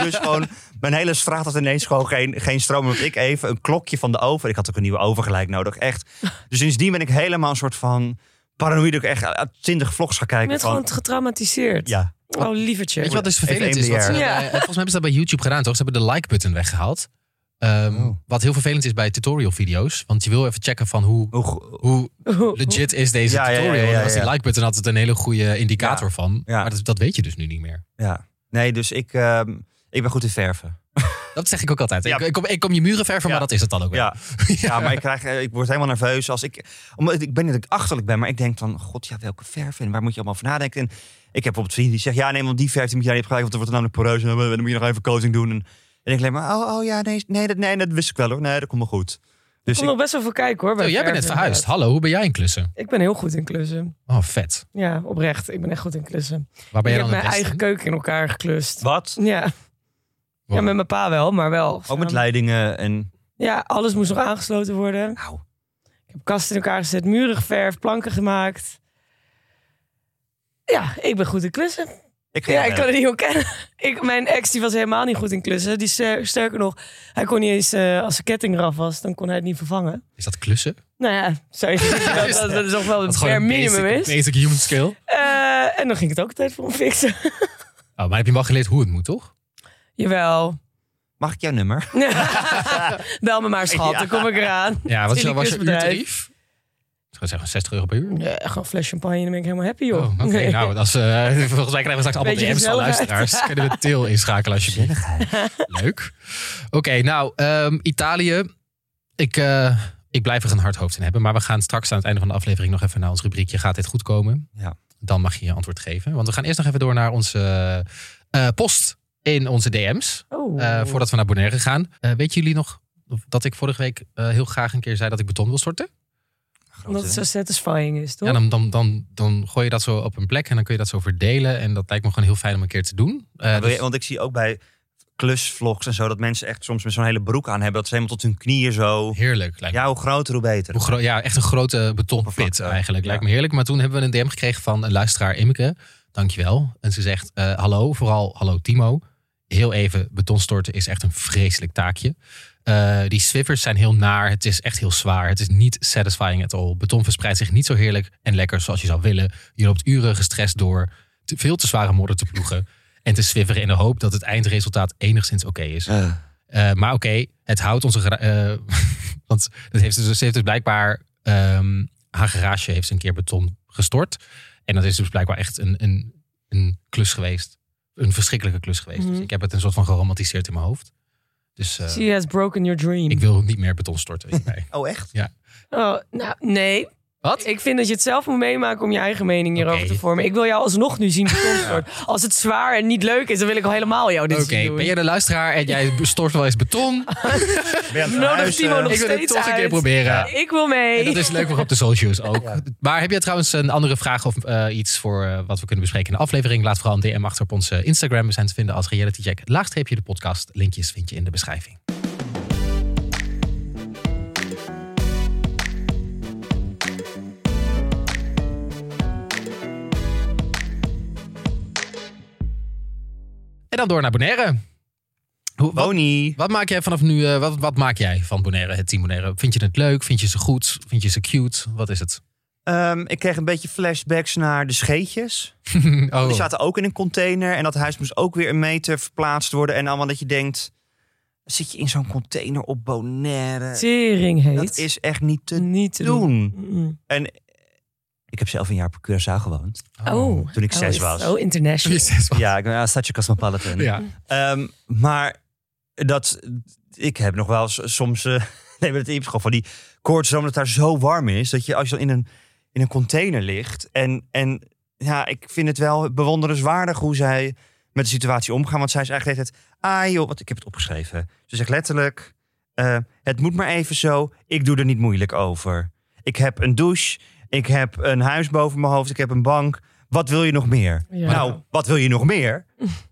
Speaker 3: dus gewoon, mijn hele straat had ineens gewoon geen, geen stroom. Want ik even een klokje van de oven. Ik had ook een nieuwe oven gelijk nodig, echt. Dus sindsdien ben ik helemaal een soort van paranoïde. Ik echt uit 20 vlogs ga
Speaker 2: Je
Speaker 3: kijken.
Speaker 2: bent
Speaker 3: van,
Speaker 2: gewoon getraumatiseerd.
Speaker 3: ja,
Speaker 2: Oh, lievertje.
Speaker 1: Weet je wat dus vervelend is? Wat ze.
Speaker 2: Ja.
Speaker 1: bij- volgens mij hebben ze dat bij YouTube gedaan, toch? Ze hebben de like-button weggehaald. Ehm,
Speaker 3: Oh.
Speaker 1: Wat heel vervelend is bij tutorial-video's. Want je wil even checken van hoe,
Speaker 3: hoe,
Speaker 1: legit is deze
Speaker 3: Ja, ja, ja,
Speaker 1: tutorial.
Speaker 3: ja,
Speaker 1: En als die
Speaker 3: ja.
Speaker 1: like-button had het een hele goede indicator
Speaker 3: Ja.
Speaker 1: van.
Speaker 3: Ja.
Speaker 1: Maar dat, dat weet je dus nu niet meer.
Speaker 3: ja. Nee, dus ik, ehm, ik ben goed in verven.
Speaker 1: Dat zeg ik ook altijd.
Speaker 3: Ja.
Speaker 1: Ik, ik, kom, ik kom je muren verven, maar dat is het dan ook wel.
Speaker 3: Ja, ja maar ik, krijg, eh, ik word helemaal nerveus als ik... Omdat ik ben niet dat ik achterlijk ben, maar ik denk van... God, ja, welke verf en waar moet je allemaal over nadenken? En ik heb bijvoorbeeld vrienden die zeggen... Ja, nee, want die verf die moet jij niet gebruiken, want dan wordt het namelijk poreus. En dan moet je nog even coating doen. En, en ik denk maar, oh, oh ja, nee, nee, dat, nee, dat wist ik wel hoor. Nee, dat komt wel goed. Dus ik,
Speaker 2: nog best wel veel kijken hoor. bij
Speaker 1: Zo, jij bent net verhuisd. Hallo, hoe ben jij in klussen?
Speaker 2: Ik ben heel goed in klussen.
Speaker 1: Oh, vet.
Speaker 2: Ja, oprecht. Ik ben echt goed in klussen.
Speaker 1: Waar ben
Speaker 2: ik
Speaker 1: jij
Speaker 2: heb
Speaker 1: dan
Speaker 2: mijn
Speaker 1: het
Speaker 2: eigen
Speaker 1: in?
Speaker 2: keuken in elkaar geklust.
Speaker 3: wat?
Speaker 2: Ja.
Speaker 1: Wow.
Speaker 2: ja, met mijn pa wel, maar wel.
Speaker 3: Ook met leidingen en...
Speaker 2: Ja, alles moest nog aangesloten worden.
Speaker 3: Nou,
Speaker 2: Ik heb kasten in elkaar gezet, muren geverfd, planken gemaakt. Ja, ik ben goed in klussen.
Speaker 3: ik ga
Speaker 2: Ja, ik kan het niet ontkennen. Ik, mijn ex die was helemaal niet goed in klussen. Die ster- sterker nog, hij kon niet eens, eh, als zijn ketting eraf was, dan kon hij het niet vervangen.
Speaker 1: Is dat klussen?
Speaker 2: Nou ja, zou je zeggen dat, dat, dat is toch wel het bare
Speaker 1: een
Speaker 2: minimum
Speaker 1: basic,
Speaker 2: is.
Speaker 1: basic human skill.
Speaker 2: Eh, en dan ging het ook tijd voor hem fixen.
Speaker 1: Oh, maar heb je wel geleerd hoe het moet, toch?
Speaker 2: Jawel.
Speaker 3: Mag ik jouw nummer?
Speaker 2: Bel me maar schat,
Speaker 3: Ja.
Speaker 2: dan kom ik eraan.
Speaker 1: Ja, wat is, was je uurtarief? Ik zou zeggen 60 euro per uur.
Speaker 2: Nee, gewoon een fles champagne, dan ben ik helemaal happy, joh.
Speaker 1: Oh, oké. Nou, dat is, eh, volgens mij krijgen we straks allemaal
Speaker 2: Beetje
Speaker 1: DM's van luisteraars. Kunnen we Til inschakelen alsjeblieft? Leuk. Oké, nou, ehm, Italië. Ik, eh, ik blijf er een hard hoofd in hebben. Maar we gaan straks aan het einde van de aflevering nog even naar ons rubriekje. Gaat dit goed komen?
Speaker 3: Ja.
Speaker 1: Dan mag je je antwoord geven. Want we gaan eerst nog even door naar onze eh, post in onze DM's.
Speaker 2: Oh.
Speaker 1: eh, voordat we naar Bonaire gaan. Eh weten jullie nog dat ik vorige week eh, heel graag een keer zei dat ik beton wil storten?
Speaker 2: Omdat het zo satisfying is, toch?
Speaker 1: Ja, dan, dan, dan, dan gooi je dat zo op een plek en dan kun je dat zo verdelen. En dat lijkt me gewoon heel fijn om een keer te doen. Eh,
Speaker 3: je-
Speaker 1: dus-
Speaker 3: want ik zie ook bij klusvlogs en zo... dat mensen echt soms met zo'n hele broek aan hebben... dat ze helemaal tot hun knieën zo...
Speaker 1: heerlijk. Lijkt me.
Speaker 3: Ja, hoe groter, hoe beter.
Speaker 1: Hoe gro- ja, echt een grote betonpit eigenlijk. Lijkt me heerlijk. Maar toen hebben we een DM gekregen van een luisteraar Immeke. Dankjewel. En ze zegt, eh, hallo, vooral hallo Timo. Heel even, betonstorten is echt een vreselijk taakje. Eh, die swiffers zijn heel naar. Het is echt heel zwaar. Het is niet satisfying at all. Beton verspreidt zich niet zo heerlijk en lekker zoals je zou willen. Je loopt uren gestrest door te, veel te zware modder te ploegen. En te swifferen in de hoop dat het eindresultaat enigszins oké is.
Speaker 3: Eh,
Speaker 1: maar oké, het houdt onze. eh, want het heeft dus, ze heeft dus blijkbaar. ehm, haar garage heeft een keer beton gestort. En dat is dus blijkbaar echt een, een, een klus geweest. Een verschrikkelijke klus geweest.
Speaker 2: Mhm.
Speaker 1: Dus ik heb het een soort van geromantiseerd in mijn hoofd. Dus eh,
Speaker 2: She has broken your dream.
Speaker 1: ik wil niet meer beton storten.
Speaker 3: oh, echt?
Speaker 2: Oh, nou, nee.
Speaker 1: Wat?
Speaker 2: Ik vind dat je het zelf moet meemaken om je eigen mening hierover te vormen. Ik wil jou alsnog nu zien betonstort. Als het zwaar en niet leuk is, dan wil ik al helemaal jou dit
Speaker 1: Oké,
Speaker 2: zien doen.
Speaker 1: ben jij de luisteraar en jij stort wel eens beton?
Speaker 2: Nodig Timo nog
Speaker 1: ik wil het
Speaker 2: steeds
Speaker 1: toch een keer
Speaker 2: uit.
Speaker 1: proberen.
Speaker 2: Ik wil mee.
Speaker 1: En dat is leuk voor op de socials ook. Maar heb je trouwens een andere vraag of eh, iets voor eh, wat we kunnen bespreken in de aflevering? Laat vooral een DM achter op onze Instagram. We zijn te vinden als Reality Check. Laagstreepje de podcast. Linkjes vind je in de beschrijving. En dan door naar Bonaire. Hoe, wat,
Speaker 3: Boni.
Speaker 1: wat maak jij vanaf nu? eh, wat, wat maak jij van Bonaire, het team Bonaire? Vind je het leuk? Vind je ze goed? Vind je ze cute? Wat is het?
Speaker 3: Ehm, ik kreeg een beetje flashbacks naar de scheetjes.
Speaker 1: oh.
Speaker 3: Die zaten ook in een container. En dat huis moest ook weer een meter verplaatst worden. En allemaal dat je denkt... Zit je in zo'n container op Bonaire?
Speaker 2: Tering heet.
Speaker 3: Dat is echt niet te
Speaker 2: niet te doen.
Speaker 3: doen.
Speaker 2: Mm.
Speaker 3: En ik heb zelf een jaar op Curaçao gewoond.
Speaker 2: Oh.
Speaker 3: Toen ik
Speaker 2: Oh,
Speaker 3: zes was.
Speaker 2: Zo international.
Speaker 3: Ja, ik ben een stadje cosmopolitan.
Speaker 1: Ja.
Speaker 3: Ehm, maar dat, ik heb nog wel eens soms, eh nee, maar het gewoon van die koorts, omdat het daar zo warm is, dat je als je dan in een, in een container ligt en, en ja, ik vind het wel bewonderenswaardig hoe zij met de situatie omgaan, want zij is eigenlijk tijd, ah joh, wat ik heb het opgeschreven. Ze zegt letterlijk, eh, het moet maar even zo, ik doe er niet moeilijk over. Ik heb een douche, ik heb een huis boven mijn hoofd, ik heb een bank. Wat wil je nog meer?
Speaker 2: Ja.
Speaker 3: Nou, wat wil je nog meer?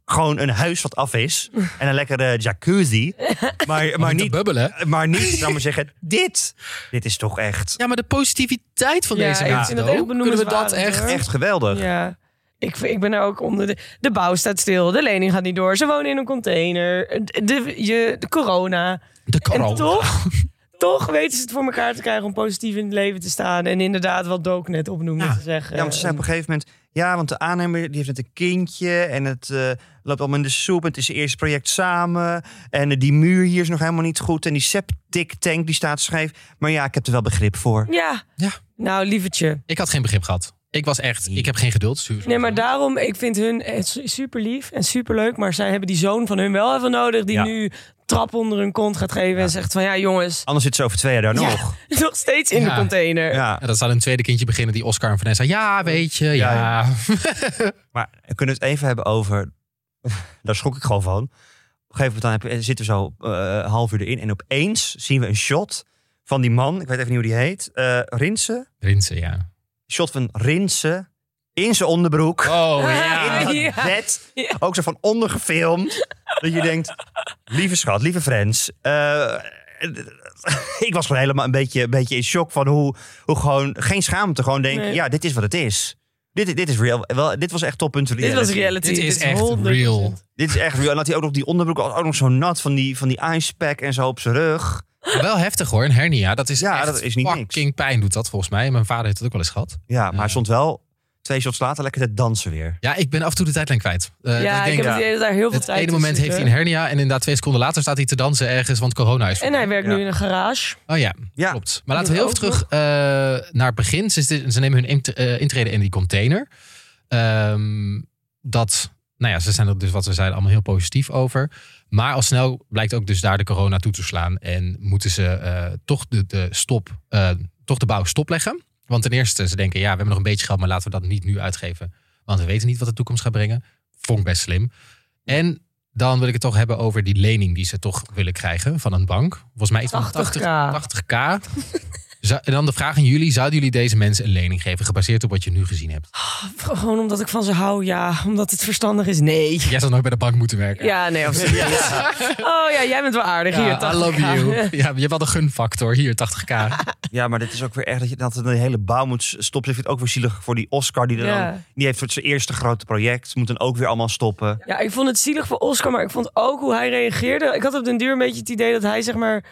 Speaker 3: Gewoon een huis wat af is. En een lekkere jacuzzi. Maar, maar
Speaker 1: Maar niet bubbelen.
Speaker 3: maar niet, zou maar zeggen, dit. Dit is toch echt,
Speaker 1: Ja, maar de positiviteit van
Speaker 2: Ja,
Speaker 1: deze
Speaker 2: ik
Speaker 1: mensen,
Speaker 2: echt
Speaker 1: kunnen we dat echt...
Speaker 3: echt geweldig.
Speaker 2: Ja. Ik, ik ben er ook onder. De, de bouw staat stil. De lening gaat niet door. Ze wonen in een container. De, je, de corona.
Speaker 1: De
Speaker 2: En
Speaker 1: corona.
Speaker 2: toch, toch weten ze het voor elkaar te krijgen om positief in het leven te staan. En inderdaad, wat Dook net opnoemde
Speaker 1: Ja.
Speaker 2: te zeggen.
Speaker 3: Ja, want ze zei op een gegeven moment... Ja, want de aannemer die heeft net een kindje... en het eh, loopt allemaal in de soep... en het is het eerste project samen... en eh, die muur hier is nog helemaal niet goed... en die septic tank die staat scheef. Maar ja, ik heb er wel begrip voor.
Speaker 2: Ja.
Speaker 1: Ja.
Speaker 2: Nou, lievertje.
Speaker 1: Ik had geen begrip gehad. Ik was echt, ik heb geen geduld.
Speaker 2: Nee, maar daarom, ik vind hun super lief en super leuk. Maar zij hebben die zoon van hun wel even nodig. Die
Speaker 3: Ja.
Speaker 2: nu trap onder hun kont gaat geven. En zegt van ja, jongens,
Speaker 3: Anders zit ze over twee jaar daar
Speaker 2: Ja.
Speaker 3: nog.
Speaker 2: nog steeds in
Speaker 1: Ja.
Speaker 2: de container.
Speaker 3: Ja.
Speaker 1: Ja, dat zal een tweede kindje beginnen, die Oscar en Vanessa. Ja, weet je, ja.
Speaker 3: Ja, Maar we kunnen het even hebben over... Daar schrok ik gewoon van. Op een gegeven moment dan heb zitten we zo eh, een half uur erin. En opeens zien we een shot van die man. Ik weet even niet hoe die heet. eh Rinse.
Speaker 1: Rinsen, ja.
Speaker 3: Shot van Rinse in zijn onderbroek.
Speaker 1: Oh,
Speaker 2: ja.
Speaker 3: in dat
Speaker 2: Ja.
Speaker 3: bed.
Speaker 2: Ja.
Speaker 3: Ook zo van ondergefilmd. dat je denkt, lieve schat, lieve friends. eh, ik was gewoon helemaal een beetje, een beetje in shock van hoe, hoe gewoon, geen schaamte. Gewoon denken,
Speaker 2: Nee.
Speaker 3: ja, dit is wat het is. Dit, dit is real. Wel, dit was echt toppunt
Speaker 2: Dit was reality.
Speaker 1: Dit is echt
Speaker 2: 100%.
Speaker 1: real.
Speaker 3: Dit is echt real. En dat hij ook nog die onderbroek, ook nog zo nat van die, van die icepack en zo op zijn rug.
Speaker 1: Wel heftig hoor, een hernia. Dat is
Speaker 3: Ja,
Speaker 1: echt
Speaker 3: dat is niet
Speaker 1: fucking pijn doet dat volgens mij. Mijn vader heeft het ook wel eens gehad.
Speaker 3: Ja, maar hij stond wel twee shots later lekker te dansen weer.
Speaker 1: Ja, ik ben af en toe de tijdlijn kwijt. Eh,
Speaker 2: Ja, ik
Speaker 1: denk,
Speaker 2: heb het idee dat daar heel veel
Speaker 1: het
Speaker 2: tijd
Speaker 1: ene moment heeft hij een hernia en inderdaad twee seconden later staat hij te dansen ergens, want corona is
Speaker 2: En hij werkt
Speaker 3: Ja.
Speaker 2: nu in een garage.
Speaker 1: Oh ja,
Speaker 3: Ja.
Speaker 1: klopt. Maar laten we heel even terug eh, naar het begin. Ze, ze nemen hun int- eh, intrede in die container. Ehm, dat, nou ja, ze zijn er dus wat we zeiden allemaal heel positief over. Maar al snel blijkt ook dus daar de corona toe te slaan. En moeten ze eh, toch, de, de stop, eh, toch de bouw stopleggen. Want ten eerste, ze denken, ja, we hebben nog een beetje geld, maar laten we dat niet nu uitgeven. Want we weten niet wat de toekomst gaat brengen. Vond ik best slim. En dan wil ik het toch hebben over die lening die ze toch willen krijgen van een bank. Volgens mij iets van
Speaker 2: 80k.
Speaker 1: 80, 80k. Zou- En dan de vraag aan jullie, zouden jullie deze mensen een lening geven, gebaseerd op wat je nu gezien hebt?
Speaker 2: Gewoon omdat ik van ze hou, ja. Omdat het verstandig is, nee.
Speaker 1: Jij zou nooit bij de bank moeten werken.
Speaker 2: Ja, nee, absoluut niet. Oh ja, jij bent wel aardig. Hier,
Speaker 1: Ja, I
Speaker 2: 80k.
Speaker 1: love you. Ja, je hebt wel een gunfactor. Hier, 80k.
Speaker 3: Ja, maar dit is ook weer echt dat je dat de hele bouw moet stoppen. Ik vind het ook weer zielig voor die Oscar. Die, er
Speaker 2: Ja.
Speaker 3: dan, die heeft voor zijn eerste grote project. Moet dan ook weer allemaal stoppen.
Speaker 2: Ja, ik vond het zielig voor Oscar, maar ik vond ook hoe hij reageerde. Ik had op den duur een beetje het idee dat hij, zeg maar,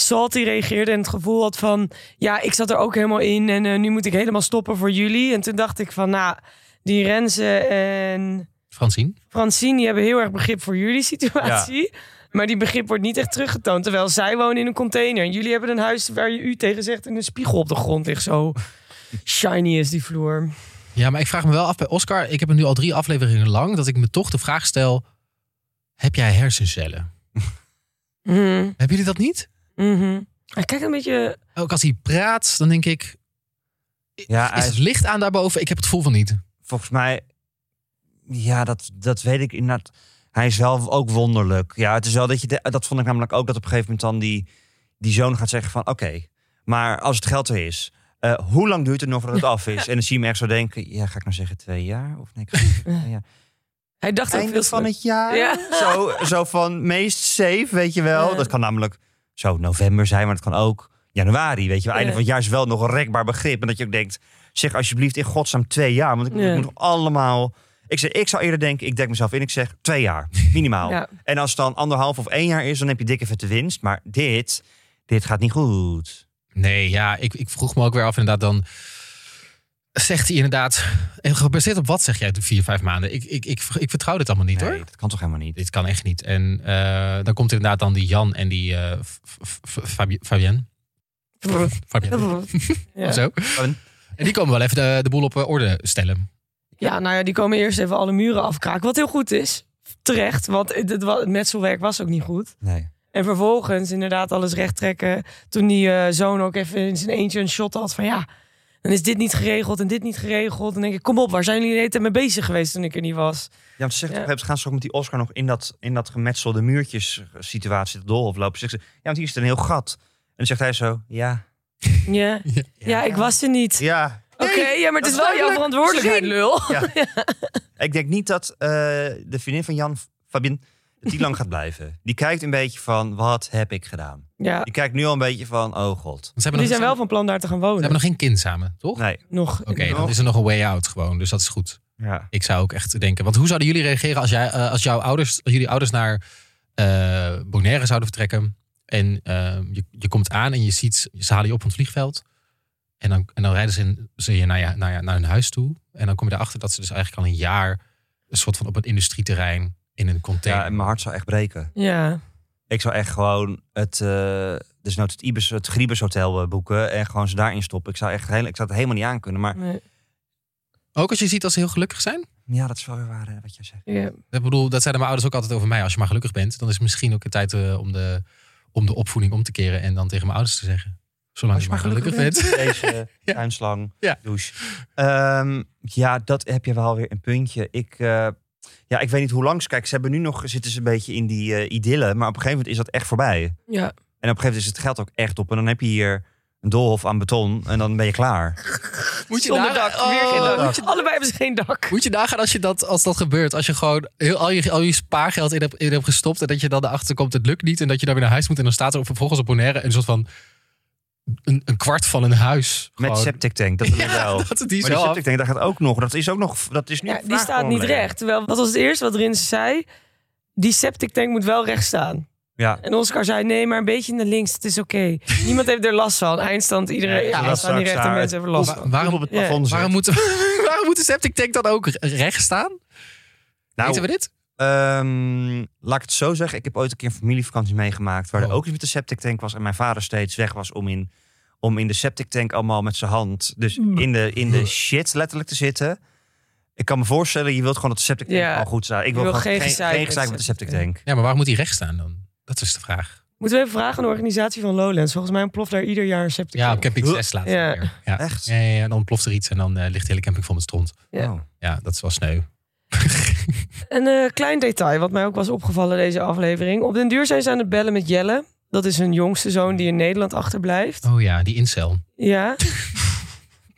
Speaker 2: salty reageerde en het gevoel had van, ja, ik zat er ook helemaal in en eh, nu moet ik helemaal stoppen voor jullie. En toen dacht ik van, nou, die Renze en
Speaker 1: Francine?
Speaker 2: Francine, die hebben heel erg begrip voor jullie situatie. Maar die begrip wordt niet echt teruggetoond. Terwijl zij wonen in een container. En jullie hebben een huis waar je u tegen zegt en een spiegel op de grond ligt. Zo shiny is die vloer.
Speaker 1: Ja, maar ik vraag me wel af bij Oscar. Ik heb het nu al drie afleveringen lang dat ik me toch de vraag stel: heb jij hersencellen?
Speaker 2: Mhm,
Speaker 1: Hebben jullie dat niet?
Speaker 2: Mhm. Hij kijkt een beetje...
Speaker 1: Ook als hij praat, dan denk ik:
Speaker 3: Ja, hij
Speaker 1: is het licht aan daarboven? Ik heb het gevoel van niet.
Speaker 3: volgens mij, ja, dat, dat weet ik inderdaad. Hij is wel ook wonderlijk. Ja, het is wel dat je, de- dat vond ik namelijk ook dat op een gegeven moment dan die, die zoon gaat zeggen van, oké, maar als het geld er is, eh, hoe lang duurt het nog voordat het af is? En dan zie je hem echt zo denken, ja, ga ik nou zeggen twee jaar? Of nee, ik ga zeggen twee jaar.
Speaker 2: Hij dacht ook
Speaker 3: Einde
Speaker 2: veel
Speaker 3: van het jaar?
Speaker 2: Ja.
Speaker 3: Zo, zo van meest safe, weet je wel.
Speaker 2: Ja.
Speaker 3: Dat kan namelijk zo november zijn, maar dat kan ook januari, weet je. Einde van het jaar is wel nog een rekbaar begrip. En dat je ook denkt, zeg alsjeblieft in godsnaam twee jaar. Want ik, ik
Speaker 2: Ja.
Speaker 3: moet nog allemaal... Ik, zeg, ik zou eerder denken, ik dek mezelf in, ik zeg twee jaar, minimaal.
Speaker 2: Ja.
Speaker 3: En als het dan anderhalf of één jaar is, dan heb je dikke vette winst. Maar dit, dit gaat niet goed.
Speaker 1: Nee, ja, ik, ik vroeg me ook weer af inderdaad dan. Zegt hij inderdaad, en gebaseerd op wat zeg jij de vier, vijf maanden? Ik, ik, ik, ik vertrouw dit allemaal niet
Speaker 3: Nee,
Speaker 1: hoor.
Speaker 3: dat kan toch helemaal niet?
Speaker 1: Dit kan echt niet. En eh, dan komt inderdaad dan die Jan en die eh, F- F- F- Fabi- Fabienne. Fabienne.
Speaker 2: Ja.
Speaker 1: Of zo. En die komen wel even de, de boel op eh, orde stellen.
Speaker 2: ja, nou ja, die komen eerst even alle muren afkraken. Wat heel goed is. Terecht, want het, het, het metselwerk was ook niet goed.
Speaker 3: Nee.
Speaker 2: En vervolgens inderdaad alles recht trekken. Toen die zoon ook even in zijn eentje een shot had van ja, dan is dit niet geregeld en dit niet geregeld. Dan denk ik, kom op, waar zijn jullie de hele tijd mee bezig geweest toen ik er niet was?
Speaker 3: Ja, want ze zegt,
Speaker 2: Ja.
Speaker 3: gaan ze ook met die Oscar nog in dat, in dat gemetselde muurtjes situatie, het doolhof lopen. Zegt ze, ja, want hier is een heel gat. En dan zegt hij zo, ja.
Speaker 2: Ja, ja, ik was er niet.
Speaker 3: Ja.
Speaker 2: Oké, ja, maar het is wel jouw verantwoordelijkheid, lul.
Speaker 3: Ja. Ik denk niet dat eh, de vriendin van Jan, Fabien, dat die lang gaat blijven. Die kijkt een beetje van, wat heb ik gedaan?
Speaker 2: Ja,
Speaker 3: Die kijkt nu al een beetje van, oh god.
Speaker 1: Ze hebben,
Speaker 2: die
Speaker 1: nog,
Speaker 2: zijn
Speaker 1: ze
Speaker 2: wel van plan daar te gaan wonen.
Speaker 1: hebben nog geen kind samen, toch?
Speaker 3: Nee.
Speaker 2: Nog.
Speaker 1: Oké, dan is er nog een way out gewoon. Dus dat is goed.
Speaker 3: Ja.
Speaker 1: Ik zou ook echt denken. Want hoe zouden jullie reageren als, jij, eh, als jouw ouders, als jullie ouders naar eh Bonaire zouden vertrekken? En eh, je, je komt aan en je ziet, ze halen je op van het vliegveld. En dan, en dan rijden ze, in, ze je naar, je, naar, je, naar hun huis toe. En dan kom je erachter dat ze dus eigenlijk al een jaar een soort van op een industrieterrein in een container.
Speaker 3: ja, en mijn hart zou echt breken.
Speaker 2: Ja,
Speaker 3: Ik zou echt gewoon het, eh dus nou het Ibis, het Griebus Hotel eh, boeken en gewoon ze daarin stoppen. Ik zou echt heel, ik zou het helemaal niet aankunnen. Maar
Speaker 2: nee.
Speaker 1: Ook als je ziet dat ze heel gelukkig zijn?
Speaker 3: Ja, dat is wel weer waar, hè, wat jij zegt.
Speaker 2: Ja.
Speaker 1: Ik bedoel, dat zeiden mijn ouders ook altijd over mij. Als je maar gelukkig bent, dan is het misschien ook een tijd eh, om, de, om de opvoeding om te keren. En dan tegen mijn ouders te zeggen. Zolang je maar gelukkig, bent.
Speaker 3: Deze
Speaker 1: Ja.
Speaker 3: tuinslang,
Speaker 1: Ja.
Speaker 3: douche. Ehm, ja, dat heb je wel weer een puntje. Ik, eh, ja, ik weet niet hoe lang. ze- Kijk, ze hebben nu nog, zitten ze een beetje in die eh idylle. Maar op een gegeven moment is dat echt voorbij. En op
Speaker 2: ja.
Speaker 3: een gegeven moment is het geld ook echt op. En dan heb je hier een doolhof aan beton. En dan ben je klaar.
Speaker 1: Moet je
Speaker 2: Zonder dak. Weer geen
Speaker 1: Oh.
Speaker 2: Allebei hebben ze geen dak.
Speaker 1: Moet je nagaan als, je dat, als dat gebeurt. Als je gewoon heel, al, je, al je spaargeld in hebt, in hebt gestopt. En dat je dan erachter komt, het lukt niet. En dat je dan weer naar huis moet. En dan staat er vervolgens op Bonaire een soort van... Een, een kwart van een huis.
Speaker 3: Met
Speaker 1: Gewoon.
Speaker 3: septic tank, dat ja, wel.
Speaker 1: dat het die
Speaker 3: Maar die septic tank, daar gaat ook nog. Dat is ook nog. Dat is nu
Speaker 2: Ja, die staat niet recht. Terwijl, wat was het eerste wat Rins zei? Die septic tank moet wel recht staan.
Speaker 3: Ja,
Speaker 2: En Oscar zei, nee, maar een beetje naar links. Het is oké. Niemand heeft er last van. Eindstand, iedereen
Speaker 3: Ja,
Speaker 2: ja, staan niet
Speaker 3: straks
Speaker 2: recht en
Speaker 3: daar-
Speaker 2: mensen hebben last van.
Speaker 1: waarom,
Speaker 3: op het plafond
Speaker 1: waarom, moet, waarom moet de septic tank dan ook recht staan?
Speaker 3: Nou,
Speaker 1: Weten we dit?
Speaker 3: Ehm, laat ik het zo zeggen. Ik heb ooit een keer een familievakantie meegemaakt. Waar er
Speaker 1: Oh.
Speaker 3: ook iets met de septic tank was. En mijn vader steeds weg was om in, om in de septic tank allemaal met zijn hand. Dus in de, in de shit letterlijk te zitten. Ik kan me voorstellen, je wilt gewoon dat de septic tank
Speaker 2: Ja.
Speaker 3: al goed staat. Ik wil
Speaker 2: wil
Speaker 3: gewoon
Speaker 2: geen
Speaker 3: geen,
Speaker 2: gezeik
Speaker 3: geen
Speaker 2: met
Speaker 3: met de septic tank.
Speaker 1: Ja, maar waar moet die recht staan dan? Dat is de vraag.
Speaker 2: Moeten we even vragen aan de organisatie van Lowlands. Volgens mij ontploft daar ieder jaar een septic
Speaker 1: Ja,
Speaker 2: tank.
Speaker 1: op camping 6 laatst.
Speaker 2: Ja.
Speaker 1: Ja. Ja.
Speaker 3: Echt?
Speaker 1: Ja, ja, ja, en dan ploft er iets en dan eh, ligt de hele camping vol met stront.
Speaker 2: Ja.
Speaker 3: Oh.
Speaker 1: Ja, dat is wel sneu.
Speaker 2: Een eh, klein detail wat mij ook was opgevallen deze aflevering. Op den duur zijn ze aan het bellen met Jelle. Dat is hun jongste zoon die in Nederland achterblijft.
Speaker 1: Oh ja, die incel.
Speaker 2: Ja,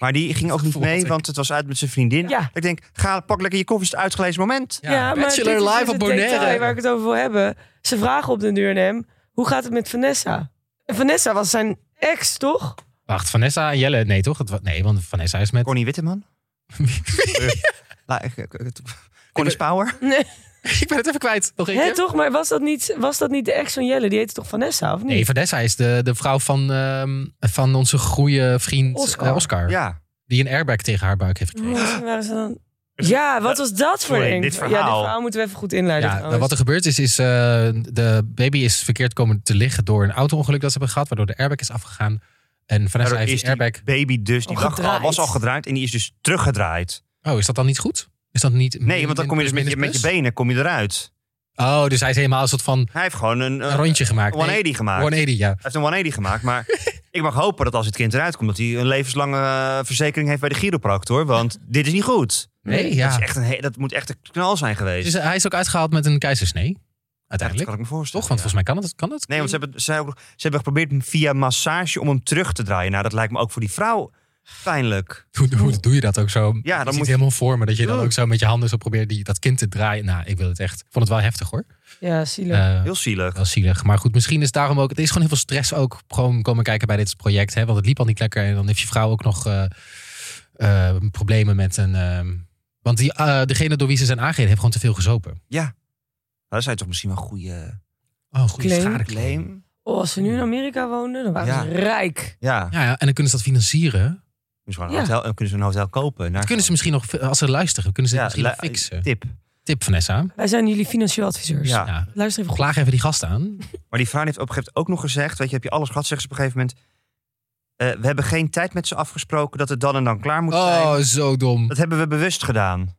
Speaker 3: Maar die ging ook niet mee, want het was uit met zijn vriendin.
Speaker 2: Ja.
Speaker 3: Ik denk, ga pak lekker je koffie, het is het uitgelezen moment.
Speaker 1: Ja,
Speaker 2: ja, maar
Speaker 1: Bachelor
Speaker 2: dit is
Speaker 1: live
Speaker 2: dus
Speaker 1: op Bonaire.
Speaker 2: waar ik het over wil hebben. Ze vragen op den duur aan hem, hoe gaat het met Vanessa? En Vanessa was zijn ex, toch?
Speaker 1: Wacht, Vanessa en Jelle? Nee, toch? Nee, want Vanessa is met...
Speaker 3: Connie Witteman. Connie Spouwer.
Speaker 2: Nee,
Speaker 1: ik ben het even kwijt. Nog
Speaker 2: Hè,
Speaker 1: keer?
Speaker 2: toch? Maar was dat, niet, was dat niet de ex van Jelle? Die heette toch Vanessa, of niet?
Speaker 1: Nee, Vanessa is de, de vrouw van, ehm, van onze goede vriend
Speaker 2: Oscar.
Speaker 1: eh, Oscar.
Speaker 3: Ja.
Speaker 1: Die een airbag tegen haar buik heeft gekregen.
Speaker 2: Misschien waren ze dan... Ja, wat was dat voor
Speaker 3: Sorry,
Speaker 2: een...
Speaker 3: dit
Speaker 2: Ja, dit
Speaker 3: verhaal.
Speaker 2: verhaal moeten we even goed inleiden.
Speaker 1: Ja, nou,
Speaker 2: trouwens.
Speaker 1: wat er gebeurd is, is eh, de baby is verkeerd komen te liggen door een auto-ongeluk dat ze hebben gehad, waardoor de airbag is afgegaan. En Vanessa
Speaker 3: Daardoor
Speaker 1: heeft
Speaker 3: is
Speaker 1: die
Speaker 3: die
Speaker 1: airbag...
Speaker 3: baby dus, die
Speaker 2: Al
Speaker 3: lag al,
Speaker 2: gedraaid.
Speaker 3: was al gedraaid en die is dus teruggedraaid.
Speaker 1: Oh, is dat dan niet goed? Is dat niet...
Speaker 3: Nee, want dan kom je dus met je, met benen kom je eruit.
Speaker 1: Oh, dus hij is helemaal een soort van
Speaker 3: Hij heeft gewoon een,
Speaker 1: een rondje gemaakt. Nee,
Speaker 3: 180 gemaakt.
Speaker 1: 180, ja.
Speaker 3: Hij heeft een 180 gemaakt, maar ik mag hopen dat als het kind eruit komt, dat hij een levenslange eh, verzekering heeft bij de chiropractor. Want dit is niet goed.
Speaker 1: Nee, ja.
Speaker 3: Dat, is echt een, dat moet echt een knal zijn geweest.
Speaker 1: Dus hij is ook uitgehaald met een keizersnee.
Speaker 3: Ja, dat
Speaker 1: Uiteindelijk.
Speaker 3: kan ik me voorstellen.
Speaker 1: Toch? Want
Speaker 3: ja.
Speaker 1: volgens mij kan het. Kan het?
Speaker 3: Nee, want ze hebben, ze, hebben, ze hebben geprobeerd via massage om hem terug te draaien. Nou, dat lijkt me ook voor die vrouw pijnlijk.
Speaker 1: Hoe, hoe doe je dat ook zo?
Speaker 3: Ja, dan moet je-
Speaker 1: helemaal voor me dat je dan ook zo met je handen zo probeert die, dat kind te draaien. Nou, ik wil het echt. Ik vond het wel heftig hoor.
Speaker 2: Ja, zielig.
Speaker 1: Eh,
Speaker 3: Heel zielig.
Speaker 1: wel zielig. Maar goed, misschien is daarom ook. Het is gewoon heel veel stress ook. Gewoon komen kijken bij dit project. Hè, want het liep al niet lekker. En dan heeft je vrouw ook nog eh, eh, problemen met een. ehm, want die, eh, degene door wie ze zijn aangereden heeft gewoon te veel gezopen.
Speaker 3: Ja. Nou, dat zijn toch misschien wel goede
Speaker 1: Oh, goede
Speaker 2: Claim.
Speaker 1: schadeclaim.
Speaker 3: claim.
Speaker 2: Oh, als ze nu in Amerika woonden, dan waren
Speaker 3: Ja.
Speaker 2: ze rijk.
Speaker 3: Ja.
Speaker 1: Ja, ja, en dan kunnen ze dat financieren.
Speaker 3: Kunnen ze, gewoon een
Speaker 2: Ja.
Speaker 3: hotel, dan kunnen ze een hotel kopen. Naar
Speaker 1: Kunnen ze misschien nog, als ze luisteren, kunnen ze
Speaker 3: ja,
Speaker 1: misschien nog
Speaker 3: lu-
Speaker 1: fixen.
Speaker 3: Tip.
Speaker 1: Tip, Vanessa.
Speaker 2: Wij zijn jullie financieel adviseurs.
Speaker 3: Ja.
Speaker 1: Ja.
Speaker 2: Luister even goed.
Speaker 1: Klaag even die gast aan.
Speaker 3: Maar die vrouw heeft op een gegeven moment ook nog gezegd... weet je, heb je alles gehad, zegt ze op een gegeven moment... eh, we hebben geen tijd met ze afgesproken dat het dan en dan klaar moet
Speaker 1: Oh,
Speaker 3: zijn.
Speaker 1: zo dom.
Speaker 3: Dat hebben we bewust gedaan.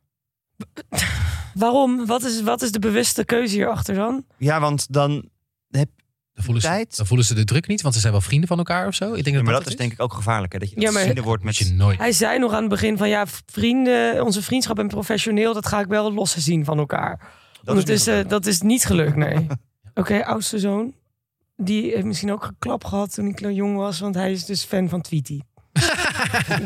Speaker 2: Waarom? Wat is, wat is de bewuste keuze hierachter dan?
Speaker 3: Ja, want dan...
Speaker 1: Dan voelen, ze, dan voelen ze de druk niet, want ze zijn wel vrienden van elkaar of zo. Ik denk
Speaker 3: Ja,
Speaker 1: dat
Speaker 3: maar
Speaker 1: dat,
Speaker 3: dat is denk ik ook gevaarlijk. Hè? Dat je
Speaker 2: Ja,
Speaker 3: dat
Speaker 2: maar-
Speaker 3: vrienden wordt met...
Speaker 1: je nooit.
Speaker 2: Hij zei nog aan het begin van ja, vrienden, onze vriendschap en professioneel, dat ga ik wel los zien van elkaar.
Speaker 3: Dat is
Speaker 2: dat is niet gelukt, nee. Oké, oudste zoon. Die heeft misschien ook geklap gehad toen ik jong was, want hij is dus fan van Tweety.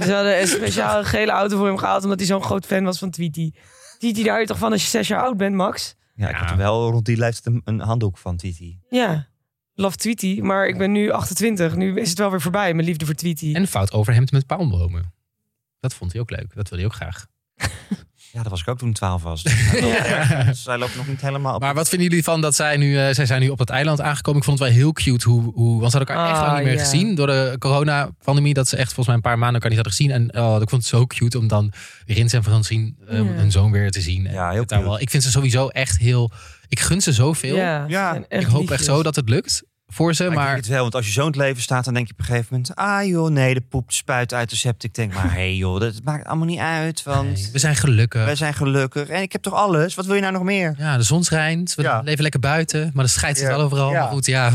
Speaker 2: Ze hadden een speciaal gele auto voor hem gehaald, omdat hij zo'n groot fan was van Tweety. Tweety, daar hou je toch van als je zes jaar oud bent, Max?
Speaker 3: Ja, ik had wel rond die leeftijd een, een handdoek van Titi.
Speaker 2: Ja, love Tweety. Maar ik ben nu 28, nu is het wel weer voorbij, mijn liefde voor Tweety.
Speaker 1: En fout overhemd met palmbomen. Dat vond hij ook leuk. Dat wilde hij ook graag.
Speaker 3: Ja, dat was ik ook toen ik 12 was. Dus hij, loopt nog niet helemaal op.
Speaker 1: Maar wat vinden jullie van dat zij nu, eh, zij zijn nu op het eiland aangekomen? Ik vond het wel heel cute hoe, hoe want ze hadden elkaar echt
Speaker 2: Ah,
Speaker 1: lang niet meer gezien door de coronapandemie. Dat ze echt volgens mij een paar maanden elkaar niet hadden gezien. En oh, ik vond het zo cute om dan Rins en Francine, eh,
Speaker 2: Ja.
Speaker 1: hun zoon weer te zien. En
Speaker 3: Ja, heel cute.
Speaker 1: wel, ik vind ze sowieso echt heel, ik gun ze zoveel.
Speaker 2: Ja,
Speaker 1: ik hoop echt zo dat het lukt. voor ze.
Speaker 3: Maar, ik
Speaker 1: Maar
Speaker 3: denk het wel, want als je zo in het leven staat, dan denk je op een gegeven moment... Ah joh, nee, de poep spuit uit de septic. Ik denk maar, hé hey, joh, dat maakt allemaal niet uit, want
Speaker 1: nee, we zijn gelukkig.
Speaker 3: wij zijn gelukkig. En ik heb toch alles? Wat wil je nou nog meer?
Speaker 1: Ja, de zon schijnt. We
Speaker 3: Ja.
Speaker 1: leven lekker buiten. Maar de scheidt zit
Speaker 3: Ja.
Speaker 1: wel overal.
Speaker 3: Ja.
Speaker 1: Maar goed, ja.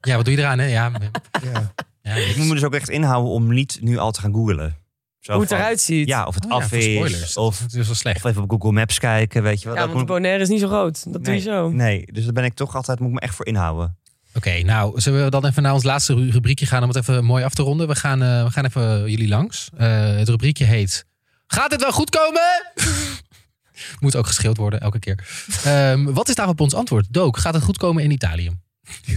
Speaker 1: Ja, wat doe je eraan, hè? Ja,
Speaker 3: Ja.
Speaker 1: ja,
Speaker 3: Ik moet me dus ook echt inhouden om niet nu al te gaan googlen. Zo
Speaker 2: Hoe het
Speaker 3: van,
Speaker 2: eruit ziet.
Speaker 3: Ja, of het
Speaker 1: Oh ja,
Speaker 3: af
Speaker 1: voor
Speaker 3: is.
Speaker 1: spoilers.
Speaker 3: Of,
Speaker 1: Dat is wel slecht.
Speaker 3: of even op Google Maps kijken, weet je wel.
Speaker 2: Ja,
Speaker 3: Dat
Speaker 2: want de
Speaker 3: moet-
Speaker 2: Bonaire is niet zo groot. Dat doe je zo.
Speaker 3: Nee, dus daar ben ik toch altijd, moet ik me echt voor inhouden.
Speaker 1: Oké, nou, zullen we dan even naar ons laatste ru- rubriekje gaan om het even mooi af te ronden? We gaan, eh, we gaan even jullie langs. Eh, het rubriekje heet... Gaat het wel goed komen? Moet ook geschreeuwd worden, elke keer. Ehm, wat is daarop ons antwoord? Dook, gaat het goed komen in Italië?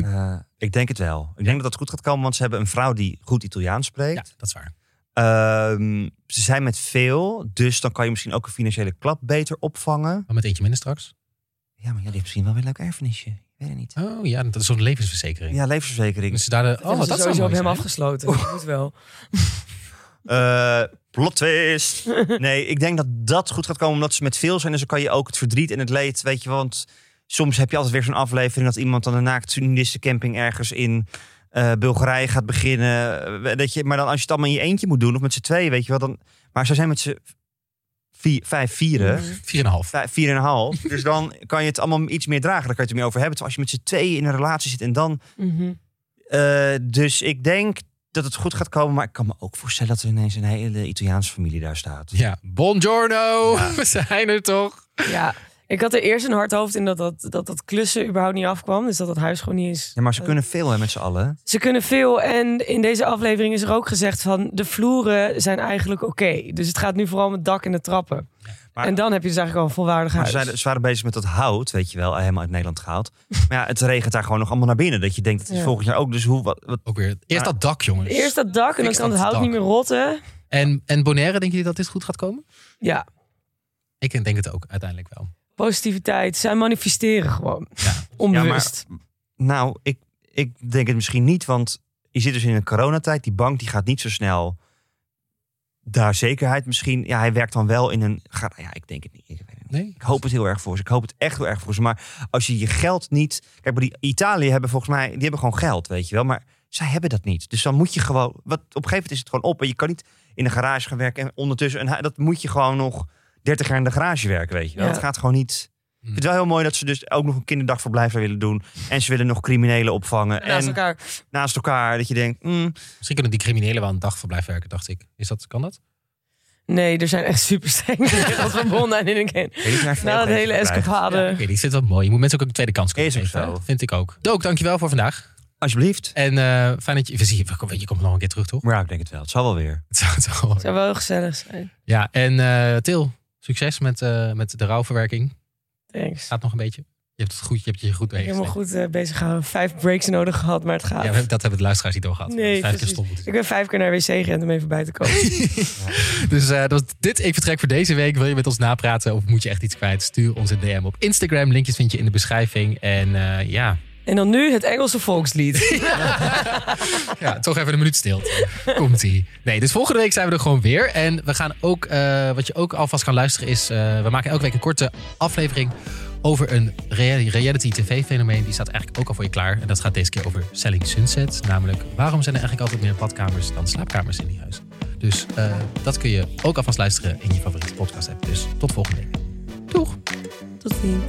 Speaker 3: Eh, ik denk het wel. Ik denk dat dat goed gaat komen, want ze hebben een vrouw die goed Italiaans
Speaker 1: Ja,
Speaker 3: spreekt.
Speaker 1: dat is waar.
Speaker 3: Ehm, ze zijn met veel, dus dan kan je misschien ook een financiële klap beter opvangen.
Speaker 1: Maar met eentje minder straks.
Speaker 3: Ja, maar jullie hebben misschien wel weer een leuk erfenisje. Ik weet het niet.
Speaker 1: Oh ja, dat is zo'n levensverzekering.
Speaker 3: Ja, levensverzekering.
Speaker 1: Dus daar de,
Speaker 2: Dat
Speaker 1: oh, dat zou
Speaker 2: sowieso
Speaker 1: mooi
Speaker 2: op hem
Speaker 1: zijn.
Speaker 2: afgesloten. Dat moet wel.
Speaker 3: Eh, plot twist. Nee, ik denk dat dat goed gaat komen omdat ze met veel zijn. Dus dan kan je ook het verdriet en het leed, weet je. Want soms heb je altijd weer zo'n aflevering dat iemand dan een naakt camping ergens in eh, Bulgarije gaat beginnen. Eh, Dat je, maar dan als je het allemaal in je eentje moet doen of met z'n tweeën, weet je wel. Dan, maar ze zijn met z'n vier, vijf vieren.
Speaker 2: Mhm.
Speaker 1: Vier en een half.
Speaker 3: Vijf, vier en een half. Dus dan kan je het allemaal iets meer dragen. Dan kan je het er meer over hebben. Terwijl als je met z'n tweeën in een relatie zit en dan...
Speaker 2: Mhm.
Speaker 3: eh, dus ik denk dat het goed gaat komen. Maar ik kan me ook voorstellen dat er ineens een hele Italiaanse familie daar staat.
Speaker 1: Ja, buongiorno. We zijn er toch?
Speaker 2: Ja, ik had er eerst een hard hoofd in dat dat, dat dat klussen überhaupt niet afkwam. Dus dat dat huis gewoon niet is.
Speaker 3: Ja, maar ze kunnen veel hè, met z'n allen.
Speaker 2: Ze kunnen veel en in deze aflevering is er ook gezegd van de vloeren zijn eigenlijk oké. Dus het gaat nu vooral om het dak en de trappen.
Speaker 3: Maar-
Speaker 2: en dan heb je dus eigenlijk al een volwaardig
Speaker 3: Maar ze,
Speaker 2: huis.
Speaker 3: zijn, ze waren bezig met dat hout, weet je wel, helemaal uit Nederland gehaald. Maar ja, het regent daar gewoon nog allemaal naar binnen. Dat je denkt, het is
Speaker 2: Ja.
Speaker 3: volgend jaar ook. Dus hoe, wat, wat-
Speaker 1: Ook weer. Eerst
Speaker 3: Maar-
Speaker 1: dat dak, jongens.
Speaker 2: Eerst dat dak en dan kan het hout
Speaker 1: dak.
Speaker 2: niet meer rotten.
Speaker 1: En, en Bonaire, denken jullie dat dit goed gaat komen?
Speaker 2: Ja,
Speaker 1: Ik denk het ook uiteindelijk wel.
Speaker 2: Positiviteit. Zij manifesteren gewoon.
Speaker 1: Ja.
Speaker 2: Onbewust.
Speaker 3: nou, ik, ik denk het misschien niet, want je zit dus in een coronatijd. Die bank die gaat niet zo snel daar zekerheid misschien. Ja, hij werkt dan wel in een. Gaat, ja, ik denk het niet. Ik, weet het niet.
Speaker 1: Nee?
Speaker 3: ik hoop het heel erg voor ze. Ik hoop het echt heel erg voor ze. Maar als je je geld niet. Kijk, maar die Italië hebben volgens mij. Die hebben gewoon geld, weet je wel. Maar zij hebben dat niet. Dus dan moet je gewoon. Wat, op een gegeven moment is het gewoon op. En je kan niet in een garage gaan werken. En ondertussen. Een, hu- dat moet je gewoon nog 30 jaar in de garage werken, weet je wel.
Speaker 2: Ja.
Speaker 3: Het gaat gewoon niet. Ik vind het wel heel mooi dat ze dus ook nog een kinderdagverblijf willen doen. En ze willen nog criminelen opvangen.
Speaker 2: Naast
Speaker 3: en
Speaker 2: elkaar.
Speaker 3: naast elkaar. Dat je denkt, mm,
Speaker 1: Misschien kunnen die criminelen wel een dagverblijf werken, dacht ik. Is dat, kan dat?
Speaker 2: Nee, er zijn echt super strenge regels verbonden aan in een
Speaker 3: veel
Speaker 2: Na dat hele escapade.
Speaker 1: Oké, die zit wel mooi. Je moet mensen ook een tweede kans kunnen geven.
Speaker 3: zo.
Speaker 1: Vind ik ook. Dook, dankjewel voor vandaag.
Speaker 3: Alsjeblieft.
Speaker 1: En eh, fijn dat je... we zien- Je, je komt nog een keer terug, toch?
Speaker 3: Maar ja, ik denk het wel. Het zal wel weer.
Speaker 1: Het zou- het wel-
Speaker 2: zou wel heel gezellig zijn.
Speaker 1: Ja, en eh, Til, succes met, eh, met de rouwverwerking.
Speaker 2: Thanks.
Speaker 1: Gaat nog een beetje. Je hebt het goed, je hebt je goed
Speaker 2: Ik heb
Speaker 1: doorheen
Speaker 2: helemaal goed eh, bezig gehouden. Vijf breaks nodig gehad, maar het gaat.
Speaker 1: Ja, we hebben- dat hebben de luisteraars niet doorgehad.
Speaker 2: Nee,
Speaker 1: Vijf keer stop
Speaker 2: Ik ben vijf keer naar wc gerend om even bij te komen.
Speaker 1: Dus eh, dat was dit ik vertrek voor deze week. Wil je met ons napraten of moet je echt iets kwijt? Stuur ons een DM op Instagram. Linkjes vind je in de beschrijving. En eh, ja.
Speaker 2: En dan nu het Engelse volkslied.
Speaker 1: ja, toch even een minuut stilte. Komt-ie. Nee, dus volgende week zijn we er gewoon weer. En we gaan ook, eh, wat je ook alvast kan luisteren is... eh, we maken elke week een korte aflevering over een rea- reality tv-fenomeen. Die staat eigenlijk ook al voor je klaar. En dat gaat deze keer over Selling Sunset. Namelijk, waarom zijn er eigenlijk altijd meer badkamers dan slaapkamers in die huizen? Dus eh, dat kun je ook alvast luisteren in je favoriete podcast app. Dus tot volgende week. Doeg!
Speaker 2: Tot ziens.